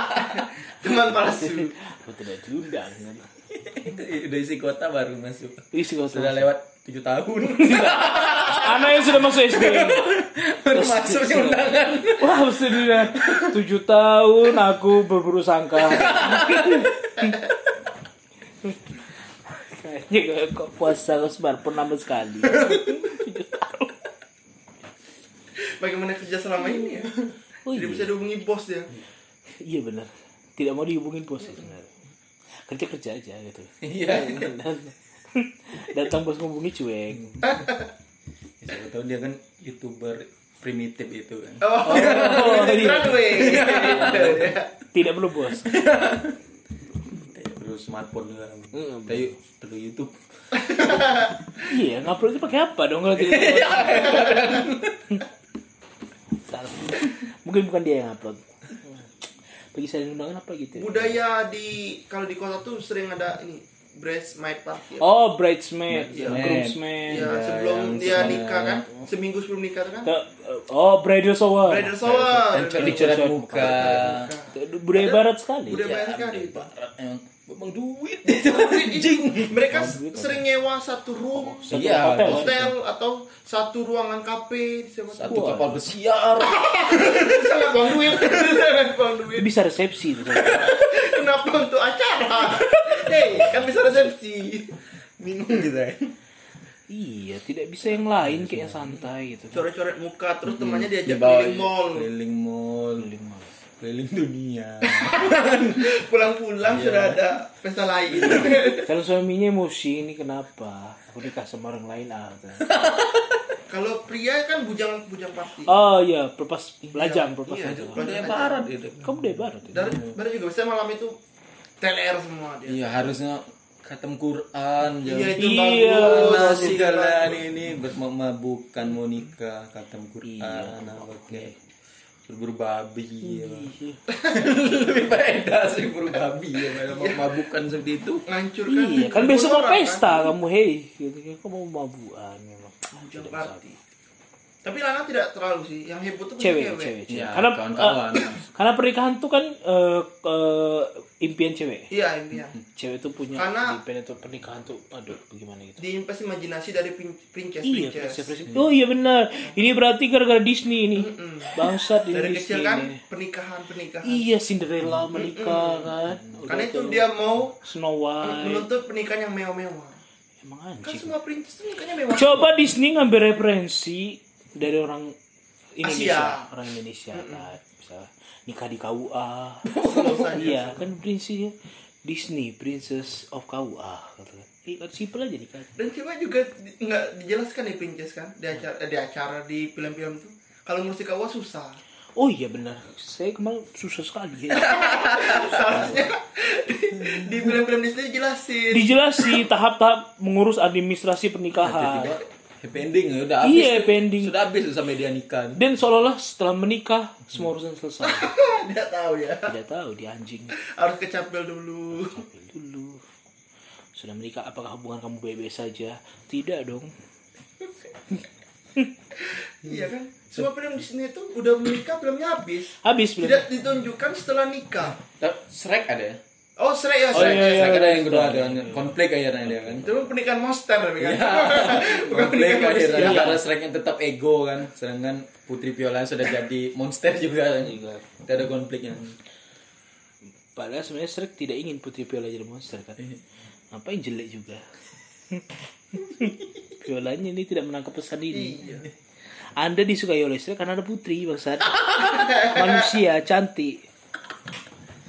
Speaker 1: Teman palsu.
Speaker 3: aku tidak diundang
Speaker 2: Udah isi kota baru masuk.
Speaker 3: isi kau
Speaker 2: Sudah lewat 7 tahun.
Speaker 3: anak yang sudah masuk SD
Speaker 2: baru masuknya undangan.
Speaker 3: wah sudah tujuh tahun aku berburu sangka kayaknya kok puasa kok smartphone nambah sekali Tujuh tahun.
Speaker 1: Bagaimana kerja selama ini ya?
Speaker 3: Oh
Speaker 1: Tidak
Speaker 3: iya.
Speaker 1: bisa dihubungi bos dia.
Speaker 3: Iya benar. Tidak mau dihubungin bos ya sebenarnya. Kerja kerja aja gitu.
Speaker 2: Iya.
Speaker 3: Datang bos ngomongin cuek.
Speaker 2: Siapa tahu dia kan youtuber primitif itu kan.
Speaker 1: Oh,
Speaker 3: Oh, iya.
Speaker 1: runway.
Speaker 3: Tidak perlu bos.
Speaker 2: Kayak perlu smartphone juga.
Speaker 3: Mm,
Speaker 2: Kayak perlu YouTube.
Speaker 3: Iya, ngupload itu pakai apa dong kalau tidak? Salah. Mungkin bukan dia yang upload. bagi salin undangan apa gitu ya?
Speaker 1: budaya di kalau di kota tuh sering ada ini bridesmaid party ya.
Speaker 3: oh bridesmaid
Speaker 1: Iya.
Speaker 3: groomsmaid
Speaker 1: Ya,
Speaker 2: Ya,
Speaker 1: sebelum dia nikah kan seminggu sebelum nikah kan
Speaker 3: Ke- oh bridal shower
Speaker 1: bridal shower
Speaker 2: coret coret muka.
Speaker 3: budaya barat sekali
Speaker 1: budaya
Speaker 2: Ya,
Speaker 1: banyak sekali
Speaker 2: Bang duit itu anjing.
Speaker 1: mereka sering nyewa satu room
Speaker 3: Satu
Speaker 2: Iya,
Speaker 3: hotel.
Speaker 1: hotel atau satu ruangan kafe
Speaker 2: Satu kapal pesiar.
Speaker 1: sangat buang duit. Sangat
Speaker 3: bisa resepsi
Speaker 1: kenapa untuk acara? Hei kan bisa resepsi.
Speaker 2: Bingung gitu ya.
Speaker 3: iya tidak bisa yang lain kayak santai gitu.
Speaker 1: Coret-coret muka terus temannya diajak
Speaker 2: Dibawa
Speaker 1: keliling mall.
Speaker 2: Keliling mall. Keliling dunia.
Speaker 1: pulang-pulang
Speaker 3: Iya.
Speaker 1: sudah ada pesta lain
Speaker 3: kalau suaminya emosi ini kenapa aku nikah sama orang lain ah gitu.
Speaker 1: kalau pria kan bujang bujang party
Speaker 3: oh iya pelepas lajang pelepas
Speaker 1: Iya,
Speaker 3: lajang
Speaker 1: itu.
Speaker 2: Budaya barat itu.
Speaker 3: kamu dari barat ya?
Speaker 1: dari dari juga bisa malam itu TLR semua dia
Speaker 2: Iya harusnya khatam Quran
Speaker 1: iya
Speaker 2: jangan
Speaker 1: itu
Speaker 3: Iya,
Speaker 1: bagus
Speaker 2: nasi kalian ini bermabukkan mau nikah khatam Quran
Speaker 3: Iya.
Speaker 2: apa berburu babi ya.
Speaker 3: Iya.
Speaker 2: lebih beda sih berburu babi ya. Kalau mau mabukan seperti itu.
Speaker 1: Ngancurkan
Speaker 3: Iya, kan besok mau
Speaker 1: orang,
Speaker 3: pesta kamu, hei, gitu kan, kamu mau mabuan memang.
Speaker 1: Bujang party tapi Lana tidak terlalu sih. Yang heboh tuh
Speaker 3: Cewek,
Speaker 1: cewek,
Speaker 3: cewek,
Speaker 2: ya
Speaker 3: Karena
Speaker 2: kawan-kawan.
Speaker 3: eh, karena pernikahan tuh kan eh, eh, impian cewek.
Speaker 1: iya impian
Speaker 3: Cewek tuh punya
Speaker 1: Karena-
Speaker 3: impian itu pernikahan tuh, aduh, bagaimana gitu.
Speaker 1: pasti imajinasi dari prin- princess
Speaker 3: Iya,
Speaker 1: princess
Speaker 3: prinsip, prinsip. Oh iya benar. Ini berarti gara-gara Disney ini. Bangsat ini
Speaker 1: dari
Speaker 3: Disney
Speaker 1: kecil kan
Speaker 3: ini.
Speaker 1: pernikahan pernikahan
Speaker 3: Iya, Cinderella menikah kan. Udah
Speaker 1: karena itu dia mau
Speaker 3: Snow White.
Speaker 1: menuntut pernikahan yang mewah-mewah
Speaker 3: Emang
Speaker 1: kan
Speaker 3: anjing.
Speaker 1: semua princess tuh nikahnya mewah
Speaker 3: Coba Disney ngambil referensi dari orang Indonesia,
Speaker 1: Asia.
Speaker 3: orang Indonesia kan. Bisa nikah di KUA. iya, kan prinsipnya Disney Princess of KUA gitu kan. Simple aja nikah.
Speaker 1: dan coba juga di- nggak dijelaskan nih princess kan di acara di acara di film-film tuh kalau ngurus kawa susah
Speaker 3: Oh iya benar. Saya kemarin susah sekali ya.
Speaker 1: seharusnya di, di film-film Disney dijelasin
Speaker 3: Dijelasi tahap-tahap mengurus administrasi pernikahan.
Speaker 2: Happy ending ya udah habis
Speaker 3: Iya,
Speaker 2: tuh.
Speaker 3: happy ending.
Speaker 2: sudah habis tuh sampai dia nikah
Speaker 3: Dan seolah-olah setelah menikah semua urusan selesai.
Speaker 1: tidak tahu ya
Speaker 3: Tidak tahu dia anjing.
Speaker 1: harus kecapel dulu
Speaker 3: Ambil dulu. Sudah menikah apakah hubungan kamu baik-baik saja? Tidak dong.
Speaker 1: iya kan semua film Disney itu udah menikah filmnya habis
Speaker 3: Habis belum?
Speaker 1: tidak ditunjukkan setelah nikah
Speaker 2: Tapi Shrek ada ya
Speaker 1: oh Shrek ya
Speaker 3: Oh,
Speaker 1: Shrek
Speaker 3: iya, iya.
Speaker 2: Shrek ada yang kedua ada konflik akhirnya dia kan
Speaker 1: itu pernikahan monster tapi kan
Speaker 2: Iya.
Speaker 1: bukan
Speaker 2: konflik
Speaker 1: pernikahan
Speaker 2: akhirnya
Speaker 1: manusia
Speaker 2: karena Shreknya tetap ego kan sedangkan Putri Viola sudah jadi monster juga kan
Speaker 3: Juga.
Speaker 2: Tidak ada konfliknya
Speaker 3: Padahal sebenarnya Shrek tidak ingin Putri Viola jadi monster kan. Ngapain jelek juga. Violanya ini tidak menangkap pesan ini.
Speaker 1: iya
Speaker 3: Anda disukai oleh Shrek karena ada putri bangsat. Manusia cantik.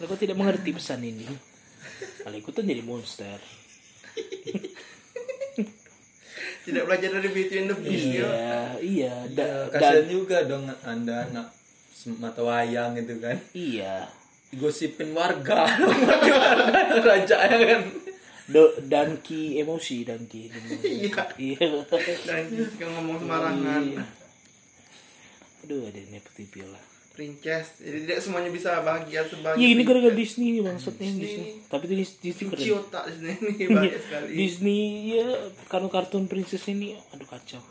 Speaker 3: Lalu kau tidak mengerti pesan ini. Malah ikutan jadi monster.
Speaker 1: tidak belajar dari Beauty and the Beast ya
Speaker 3: Iya, iya. Da-
Speaker 2: kasian
Speaker 3: dan
Speaker 2: juga dong anda anak mata wayang gitu kan
Speaker 3: iya.
Speaker 2: gosipin warga raja ya kan
Speaker 3: Do, Danki emosi Danki.
Speaker 1: Iya.
Speaker 3: Iya.
Speaker 1: dan suka ngomong sembarangan
Speaker 3: Iya. Aduh ada nepotisme Viola.
Speaker 1: Princess jadi tidak semuanya bisa bahagia sebagai
Speaker 3: Iya ini gara-gara. Disney maksudnya
Speaker 1: Disney.
Speaker 3: Disney. Tapi Disney
Speaker 1: cuci
Speaker 3: keren.
Speaker 1: otak di sini ini banyak sekali
Speaker 3: Disney ya karena kartun princess ini aduh kacau.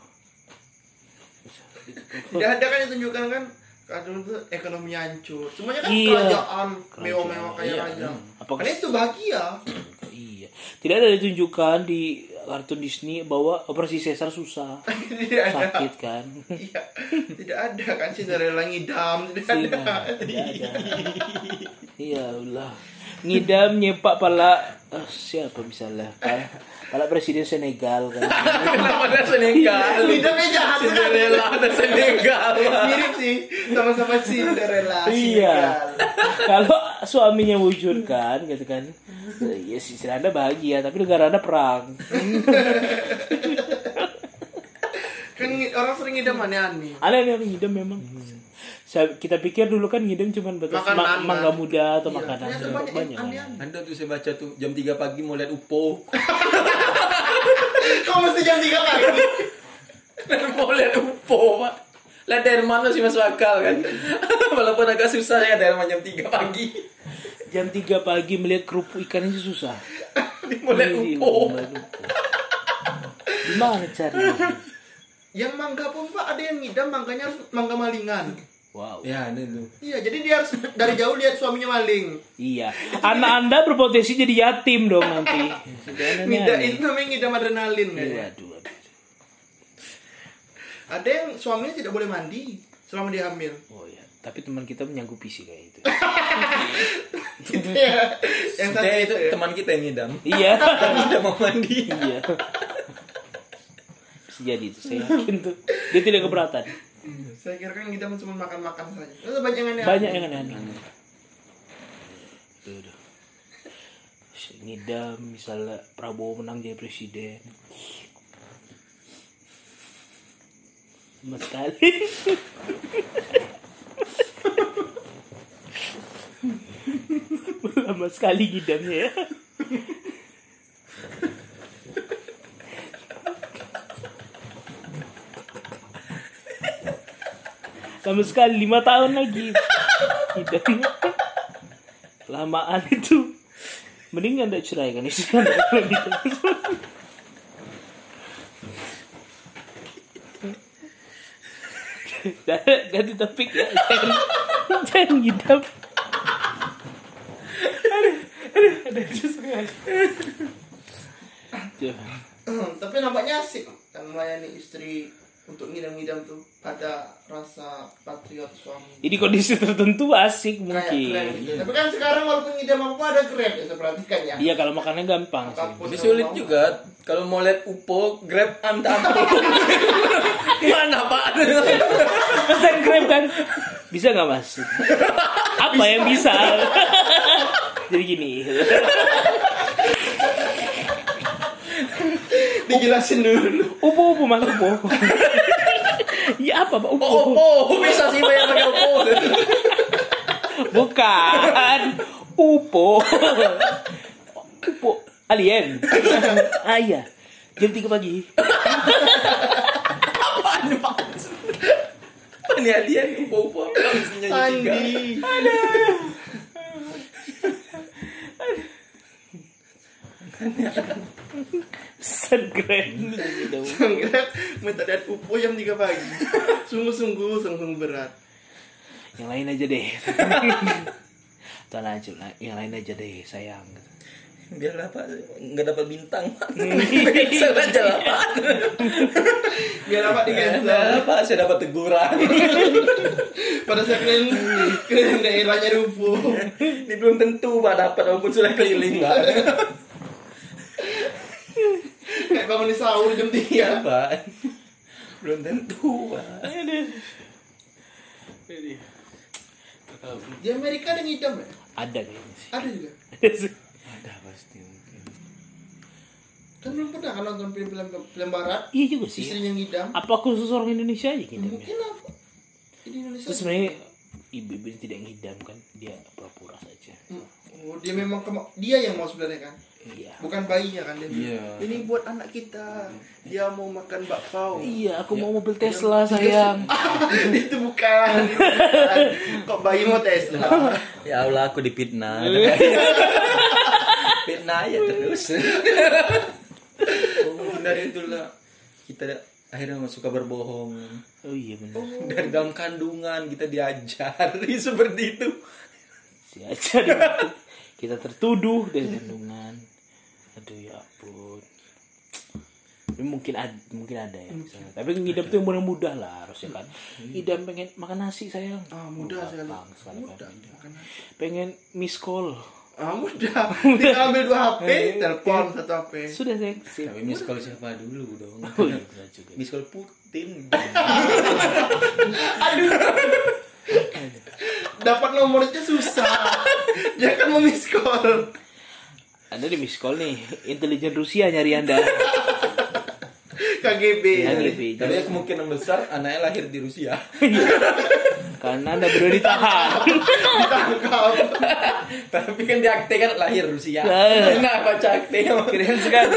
Speaker 1: tidak ada kan yang tunjukkan kan kartun itu ekonomi hancur semuanya kan
Speaker 3: Iya.
Speaker 1: kerajaan mewah-mewah kaya
Speaker 2: Iya,
Speaker 1: raya
Speaker 3: Apakah-
Speaker 1: karena itu bahagia
Speaker 3: iya. Tidak ada ditunjukkan di kartun Disney bahwa operasi sesar susah.
Speaker 1: ada
Speaker 3: Sakit kan.
Speaker 1: iya tidak ada kan Cinderella ngidam tidak
Speaker 3: Tidak,
Speaker 1: ada
Speaker 3: tidak ada. Iya Allah. Ngidam nyepak pala eh, siapa misalnya? Pala, pala presiden Senegal kan.
Speaker 2: kenapa ada Senegal
Speaker 1: ngidamnya jahat kan
Speaker 2: Cinderella ada Senegal
Speaker 1: mirip sih sama-sama Cinderella
Speaker 3: Iya. Kalau suaminya wujudkan gitu kan. Ya sih Anda bahagia tapi negara Anda perang.
Speaker 1: kan ngi- orang sering ngidam aneh-aneh.
Speaker 3: Ada yang ngidam memang. Saya- Kita pikir dulu kan ngidam cuma batas
Speaker 1: Makanan,
Speaker 3: ma- mangga muda atau
Speaker 1: Iya,
Speaker 3: makanan.
Speaker 1: Ternyata
Speaker 3: banyak,
Speaker 1: banyak. aneh-aneh.
Speaker 2: Anda tuh saya baca tuh jam 3 pagi mau lihat UPO.
Speaker 1: Kau mesti jam 3 pagi?
Speaker 2: Mau lihat UFO pak lihat dari mana sih masuk akal kan Walaupun agak susah ya dari jam 3 pagi.
Speaker 3: Jam 3 pagi melihat kerupuk ikan itu susah.
Speaker 2: Dimulai
Speaker 3: Iya, mulai lupa. Gimana cari?
Speaker 1: Yang mangga pun pak ada yang ngidam mangganya harus mangga malingan.
Speaker 3: Wow.
Speaker 2: Ya, ada tuh.
Speaker 1: Iya, jadi dia harus dari jauh lihat suaminya maling.
Speaker 3: Iya. Anak Anda berpotensi jadi yatim dong nanti.
Speaker 1: Ngidam itu namanya ngidam adrenalin
Speaker 3: Iya, waduh.
Speaker 1: Ada yang suaminya tidak boleh mandi selama dia hamil.
Speaker 3: Oh ya, tapi teman kita menyanggupi sih kayak itu.
Speaker 1: Gitu ya. yang satu
Speaker 2: Saya
Speaker 1: itu.
Speaker 2: itu
Speaker 1: ya.
Speaker 2: teman kita yang ngidam.
Speaker 3: iya.
Speaker 2: Tidak mau mandi.
Speaker 3: iya. Bisa jadi itu, saya yakin tuh. Dia tidak keberatan.
Speaker 1: Saya kira kan ngidam cuma makan-makan saja. Itu banyak yang aneh.
Speaker 3: Banyak yang aneh-aneh. Tuh, tuh. Ngidam misalnya Prabowo menang jadi presiden. Sama sekali. Lama sekali ngidamnya ya. Lama sekali lima tahun lagi. Ngidamnya. Lamaan itu. Mending anda ceraikan istri anda kalau gitu. Ganti topik ya. Jangan, jangan ngidam. Aduh, aduh, ada sekali.
Speaker 1: Tapi nampaknya asik kan melayani istri untuk ngidam-ngidam tuh ada rasa patriot suami.
Speaker 3: Jadi kondisi tertentu asik
Speaker 1: Kayak
Speaker 3: mungkin.
Speaker 1: keren gitu. Tapi kan sekarang walaupun ngidam apa ada grab ya saya perhatikan ya.
Speaker 3: Iya kalau makannya gampang sih.
Speaker 2: Tapi sulit
Speaker 1: mau.
Speaker 2: juga kalau mau lihat UPO, Grab antar Mana Pak?
Speaker 3: Pesan Grab kan bisa nggak mas? Apa yang bisa? Jadi gini.
Speaker 1: Dijelasin dulu.
Speaker 3: Upo upo mas upo. Iya apa pak upo?
Speaker 2: Oh, UPO, bisa sih bayar pakai UPO.
Speaker 3: Bukan. Upo. Upo. Alien. ah iya. Jam 3 pagi.
Speaker 2: Apaan Pak? Apa nih alien UPO UPO apa mestinya juga?
Speaker 1: Andi.
Speaker 3: Pesan Grab.
Speaker 1: Grab minta lihat upo jam 3 pagi. Sungguh-sungguh sungguh berat.
Speaker 3: Yang lain aja deh. Tuan lanjut lah. Yang lain aja deh sayang.
Speaker 2: Biar apa? Nggak dapat bintang Pak. Bisa aja lah Pak.
Speaker 1: Biar apa di cancel.
Speaker 2: Pak, saya dapat teguran.
Speaker 1: Pada saat kalian kalian daerahnya rupo.
Speaker 2: Ini belum tentu Pak dapat walaupun sudah keliling Pak.
Speaker 1: Kayak bangun di sahur jam 3.
Speaker 2: Pak. Belum tentu Pak.
Speaker 1: Di Amerika ada ngidam ya?
Speaker 3: Ada kayaknya sih.
Speaker 1: Ada juga.
Speaker 2: Ada pasti mungkin.
Speaker 1: Kan belum pernah kan nonton film-film film barat.
Speaker 3: Iya juga sih.
Speaker 1: Istrinya ngidam.
Speaker 3: Apa khusus orang Indonesia aja ya?
Speaker 1: Mungkin apa? Di Indonesia.
Speaker 3: Terus sebenarnya ibu-ibu ini tidak ngidam kan dia pura-pura saja.
Speaker 1: Oh, dia memang dia yang mau sebenarnya kan.
Speaker 3: Iya.
Speaker 1: Bukan bayinya kan dia.
Speaker 2: Iya.
Speaker 1: Ini buat anak kita. Dia mau makan bakpao.
Speaker 3: Iya, aku mau mobil Tesla sayang.
Speaker 1: itu bukan. Itu bukan. Kok bayi mau Tesla?
Speaker 2: Ya Allah aku dipitnah. Fitnah aja terus. oh, dari itulah kita akhirnya suka berbohong.
Speaker 3: Oh iya benar.
Speaker 2: Dari dalam kandungan kita diajari seperti itu.
Speaker 3: Si aja deh. kita tertuduh dari kandungan. Aduh ya ampun. Tapi mungkin ada, mungkin ada ya. misalnya. Tapi ngidam tuh yang mudah-mudah lah harusnya kan. Ngidam pengen makan nasi sayang.
Speaker 1: Ah, mudah sekali.
Speaker 3: Kan.
Speaker 1: Mudah. makan.
Speaker 3: Pengen miss call.
Speaker 1: Ah, mudah. Tinggal ambil dua HP, telepon satu HP.
Speaker 3: Sudah sayang. Sip.
Speaker 2: Tapi miss call siapa dulu dong?
Speaker 3: Oh iya juga.
Speaker 2: Miss call Putin.
Speaker 1: Dapat nomornya susah. Dia kan mau miss call.
Speaker 3: Anda di miss call nih. Intelijen Rusia nyari Anda.
Speaker 1: KGB.
Speaker 3: KGB.
Speaker 2: Tapi kemungkinan besar anaknya lahir di Rusia.
Speaker 3: Karena Anda baru ditahan.
Speaker 1: Ditangkap.
Speaker 2: Tapi kan di akte kan lahir Rusia.
Speaker 3: Nah.
Speaker 2: Baca akte.
Speaker 3: Keren sekali.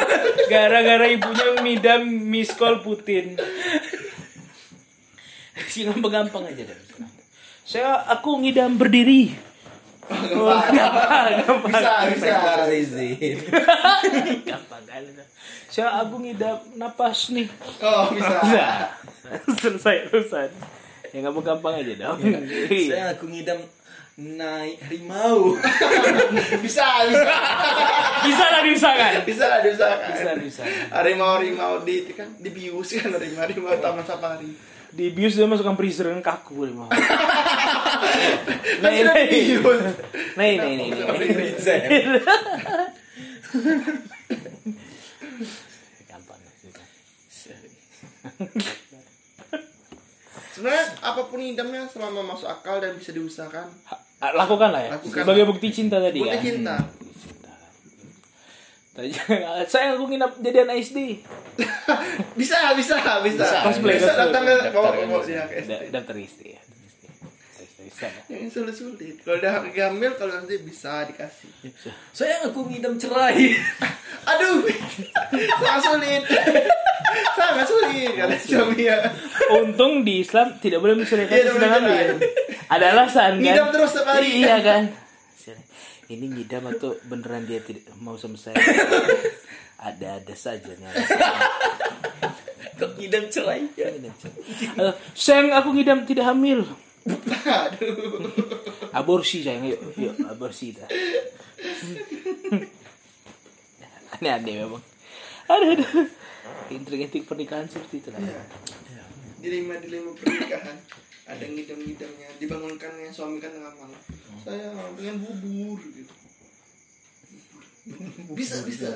Speaker 3: Gara-gara ibunya ngidam miss call Putin. Si gampang-gampang aja deh. Saya aku ngidam berdiri. Oh, gampang, gampang.
Speaker 1: Bisa, bisa.
Speaker 2: Izin.
Speaker 3: Gampang kali. Saya aku ngidam napas nih.
Speaker 1: Oh, bisa.
Speaker 3: Bisa. Selesai urusan. Ya gampang-gampang aja dong. Iya.
Speaker 2: Saya aku ngidam naik harimau.
Speaker 1: bisa, bisa.
Speaker 3: Bisa lah bisa kan?
Speaker 1: Bisa, bisa kan.
Speaker 3: Bisa bisa.
Speaker 1: Harimau-harimau di itu kan dibius kan harimau-harimau taman safari.
Speaker 3: Di bius dia masukkan freezer dengan kaku nih mau.
Speaker 1: Kan
Speaker 3: nih
Speaker 1: dibius.
Speaker 3: nih nih nih. nih. Gampang.
Speaker 1: Sebenarnya apa pun idamnya selama masuk akal dan bisa diusahakan.
Speaker 3: Ha- Lakukan lah ya.
Speaker 1: Lakukan.
Speaker 3: Sebagai bukti cinta tadi
Speaker 1: Bukti
Speaker 3: kan.
Speaker 1: cinta.
Speaker 3: Saya aku nginap jadian SD.
Speaker 1: Bisa, bisa, bisa.
Speaker 3: Cosplay,
Speaker 1: Bisa
Speaker 3: cosplay.
Speaker 1: datang ke
Speaker 2: Daftar
Speaker 1: bawa
Speaker 2: bisa.
Speaker 1: dia ke SD.
Speaker 3: Da- Daftar SD ya. Bisa ya.
Speaker 1: Yang sulit-sulit. Kalau udah gamil kalau nanti bisa dikasih.
Speaker 2: Saya aku ngidam cerai.
Speaker 1: Aduh, sangat sulit. sangat sulit kata suami ya.
Speaker 3: Untung di Islam tidak boleh menceraikan
Speaker 1: Iya, tidak
Speaker 3: sedang
Speaker 1: boleh
Speaker 3: hamil. Ada alasan kan?
Speaker 1: Ngidam terus hari.
Speaker 3: Iya kan? Ini ngidam atau beneran dia tidak mau sama saya? Ada-ada saja nih.
Speaker 2: Kok ngidam cerai? Ya.
Speaker 3: Sayang aku ngidam tidak hamil.
Speaker 1: Aduh.
Speaker 3: Aborsi sayang, yuk, yuk aborsi dah. Aneh-aneh memang. Aduh, aduh. Intrik-intrik pernikahan seperti itu lah.
Speaker 1: Dilema-dilema pernikahan. Ada ngidam-ngidamnya. Dibangunkannya suami kan tengah malam. Saya pengen bubur gitu. Bisa, bisa.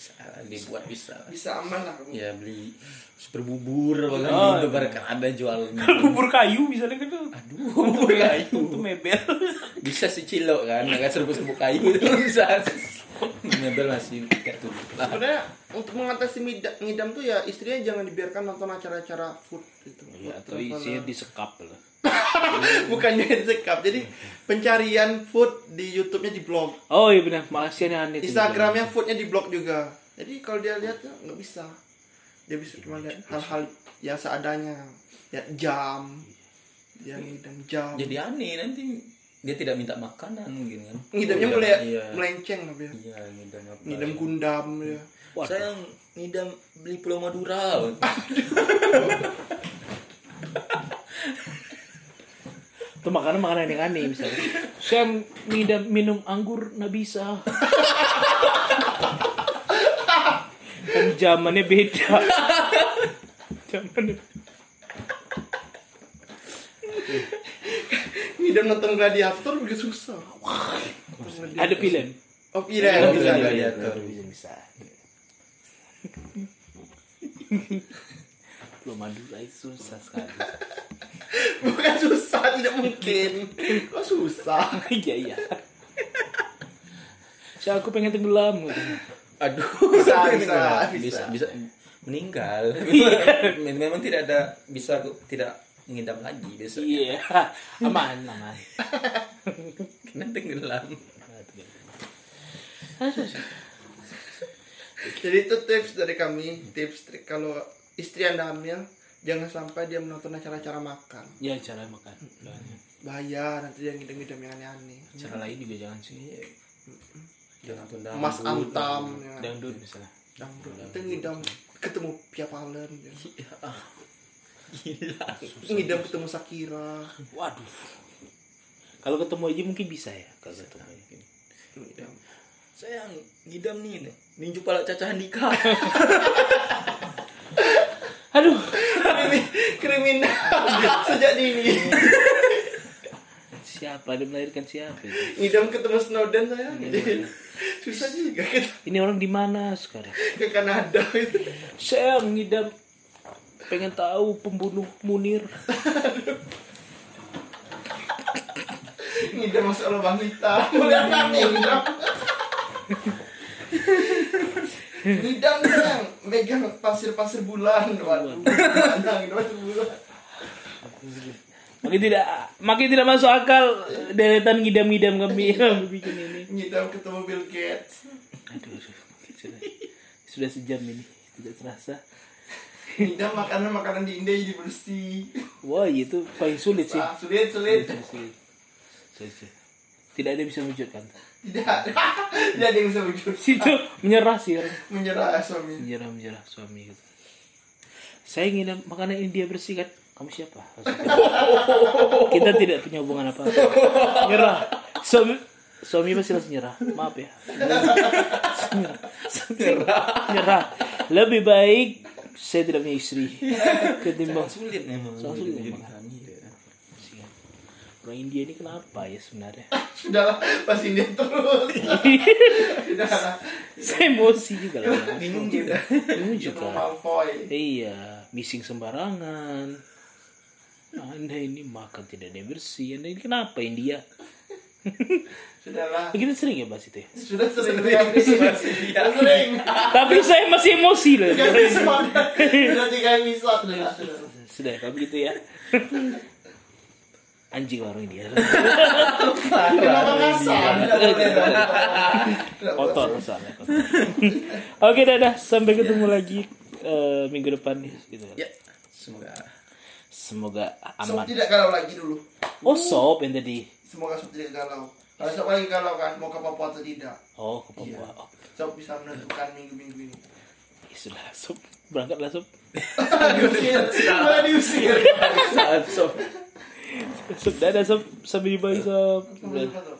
Speaker 2: Bisa dibuat bisa.
Speaker 1: Bisa aman lah. kamu.
Speaker 2: Ya beli super bubur apa kan
Speaker 3: Oh,
Speaker 2: di Indomaret kan ada jualnya.
Speaker 3: Bubur kayu misalnya kan tuh.
Speaker 2: Aduh, bubur kayu.
Speaker 3: Itu mebel.
Speaker 2: Bisa sih cilok kan, nggak serbuk-serbuk kayu itu bisa. Mebel masih kayak tuh. Lah,
Speaker 1: Sebenarnya untuk mengatasi mida- ngidam tuh ya istrinya jangan dibiarkan nonton acara-acara food gitu.
Speaker 3: Iya, atau isinya disekap lah.
Speaker 1: Bukannya disekap. Jadi pencarian food di YouTube-nya di blog.
Speaker 3: Oh iya benar, makasih aneh aneh. tuh.
Speaker 1: Instagramnya foodnya di blog juga. Jadi kalau dia lihat ya nggak bisa. Dia bisa cuma lihat hal-hal yang seadanya. Lihat jam. Dia ngidam jam.
Speaker 2: jadi aneh nanti dia tidak minta makanan mungkin kan.
Speaker 1: ngidamnya
Speaker 2: Iya,
Speaker 1: mulai
Speaker 2: Iya.
Speaker 1: melenceng lah dia.
Speaker 2: Iya, ngidam apa?
Speaker 1: Ngidam gundam ya.
Speaker 3: Waduh.
Speaker 2: Saya ngidam beli Pulau Madura.
Speaker 3: Itu makanan makanan yang aneh misalnya. Saya ngidam minum anggur Nabisa. kan zamannya beda. Zamannya
Speaker 1: Ngidam nonton gladiator juga susah.
Speaker 3: ada film.
Speaker 1: Oh
Speaker 2: Oh,
Speaker 1: bisa.
Speaker 2: gladiator.
Speaker 3: Bisa bisa. Belum Madura itu susah sekali.
Speaker 1: Bukan susah, tidak mungkin. Kok susah?
Speaker 3: Iya iya. Saya aku pengen tenggelam.
Speaker 2: Aduh,
Speaker 1: Bisa, bisa,
Speaker 2: bisa,
Speaker 1: bisa.
Speaker 2: bisa meninggal. Memang tidak ada bisa tidak ngidam lagi besok.
Speaker 3: Iya, aman aman.
Speaker 2: Kena tenggelam.
Speaker 1: Jadi itu tips dari kami, tips trik kalau istri anda hamil, jangan sampai dia menonton acara-acara makan.
Speaker 3: Ya cara makan.
Speaker 1: Bahaya, nanti dia ngidam-ngidam yang aneh-aneh.
Speaker 3: Cara lain juga jangan sih.
Speaker 2: Jangan tunda.
Speaker 1: Mas Antam, ya.
Speaker 3: Dangdut misalnya.
Speaker 1: dangdut. Itu ngidam ketemu Pia Valen, ya.
Speaker 2: Gila.
Speaker 1: ngidam ketemu Sakira.
Speaker 3: Waduh. Kalau ketemu aja mungkin bisa ya. Kalau ketemu aja.
Speaker 1: Ngidam.
Speaker 2: Saya ngidam nih, nih. ninju pala Caca Handika.
Speaker 3: Aduh.
Speaker 1: Krimi- kriminal sejak dini.
Speaker 3: Siapa dia melahirkan siapa itu?
Speaker 1: Ngidam ketemu Snowden saya. Susah juga kita
Speaker 3: Ini orang di mana sekarang?
Speaker 1: ke Kanada itu.
Speaker 3: Saya ngidam pengen tahu pembunuh Munir.
Speaker 1: Ngidam masuk lubang hitam. Ngidam. Ngidam yang megang pasir-pasir bulan. Waduh. Mana ngidam pasir bulan.
Speaker 3: Makin tidak makin tidak masuk akal deretan ngidam-ngidam kami yang bikin ini.
Speaker 1: Ngidam ketemu Bill Gates.
Speaker 3: Aduh, sudah, sudah sejam ini tidak terasa.
Speaker 1: Indah makanan makanan di India jadi bersih.
Speaker 3: Wah itu paling sulit sih.
Speaker 1: Ah, sulit sulit.
Speaker 3: Sulit. Sulit, sulit. Tidak ada yang bisa mewujudkan.
Speaker 1: Tidak tidak ada yang bisa wujud.
Speaker 3: Situ menyerah sih.
Speaker 1: Menyerah suami.
Speaker 3: Menyerah menyerah suami gitu. Saya ingin makanan India bersih kan. Kamu siapa? Kita tidak punya hubungan apa. Nyerah. Suami suami pasti langsung nyerah. Maaf ya. Nyerah. Nyerah. Lebih baik saya tidak punya istri ketimbang
Speaker 2: sulit memang
Speaker 3: Sangat sulit memang. Orang India ini kenapa ya sebenarnya?
Speaker 1: Sudahlah pas India terus. Sudahlah.
Speaker 3: saya emosi juga lah.
Speaker 2: bingung juga
Speaker 3: Bingung
Speaker 1: Juga.
Speaker 3: Iya, missing sembarangan. Anda ini makan tidak ada bersih. Anda ini kenapa India?
Speaker 1: Sudahlah.
Speaker 3: Kita sering ya bahas itu ya.
Speaker 1: Sudah sering lihat Sudah sering.
Speaker 3: Tapi saya masih emosi loh.
Speaker 1: Sudah tiga episode. Sudah. sudah.
Speaker 3: Sudah, tapi gitu ya. Anjing India.
Speaker 1: Boleh. Tidak boleh.
Speaker 3: Kotor soalnya. Oke, dadah. Sampai ketemu lagi eh, minggu depan nih. Gitu.
Speaker 2: ya semoga
Speaker 3: Semoga
Speaker 1: Sob
Speaker 3: aman.
Speaker 1: tidak galau lagi dulu.
Speaker 3: Oh, sop yang tadi.
Speaker 1: Semoga Sob tidak galau. Kalau Sob lagi galau kan, mau ke Papua atau tidak?
Speaker 3: Oh, ke Papua. Oh,
Speaker 1: Sob bisa menentukan minggu-minggu ini.
Speaker 3: ya sudah, sop. Berangkatlah, sop.
Speaker 1: diusir, malah diusir.
Speaker 2: saat sob
Speaker 3: Sop, dadah, sop. Sampai jumpa, sop.
Speaker 1: Sampai jumpa, Sob.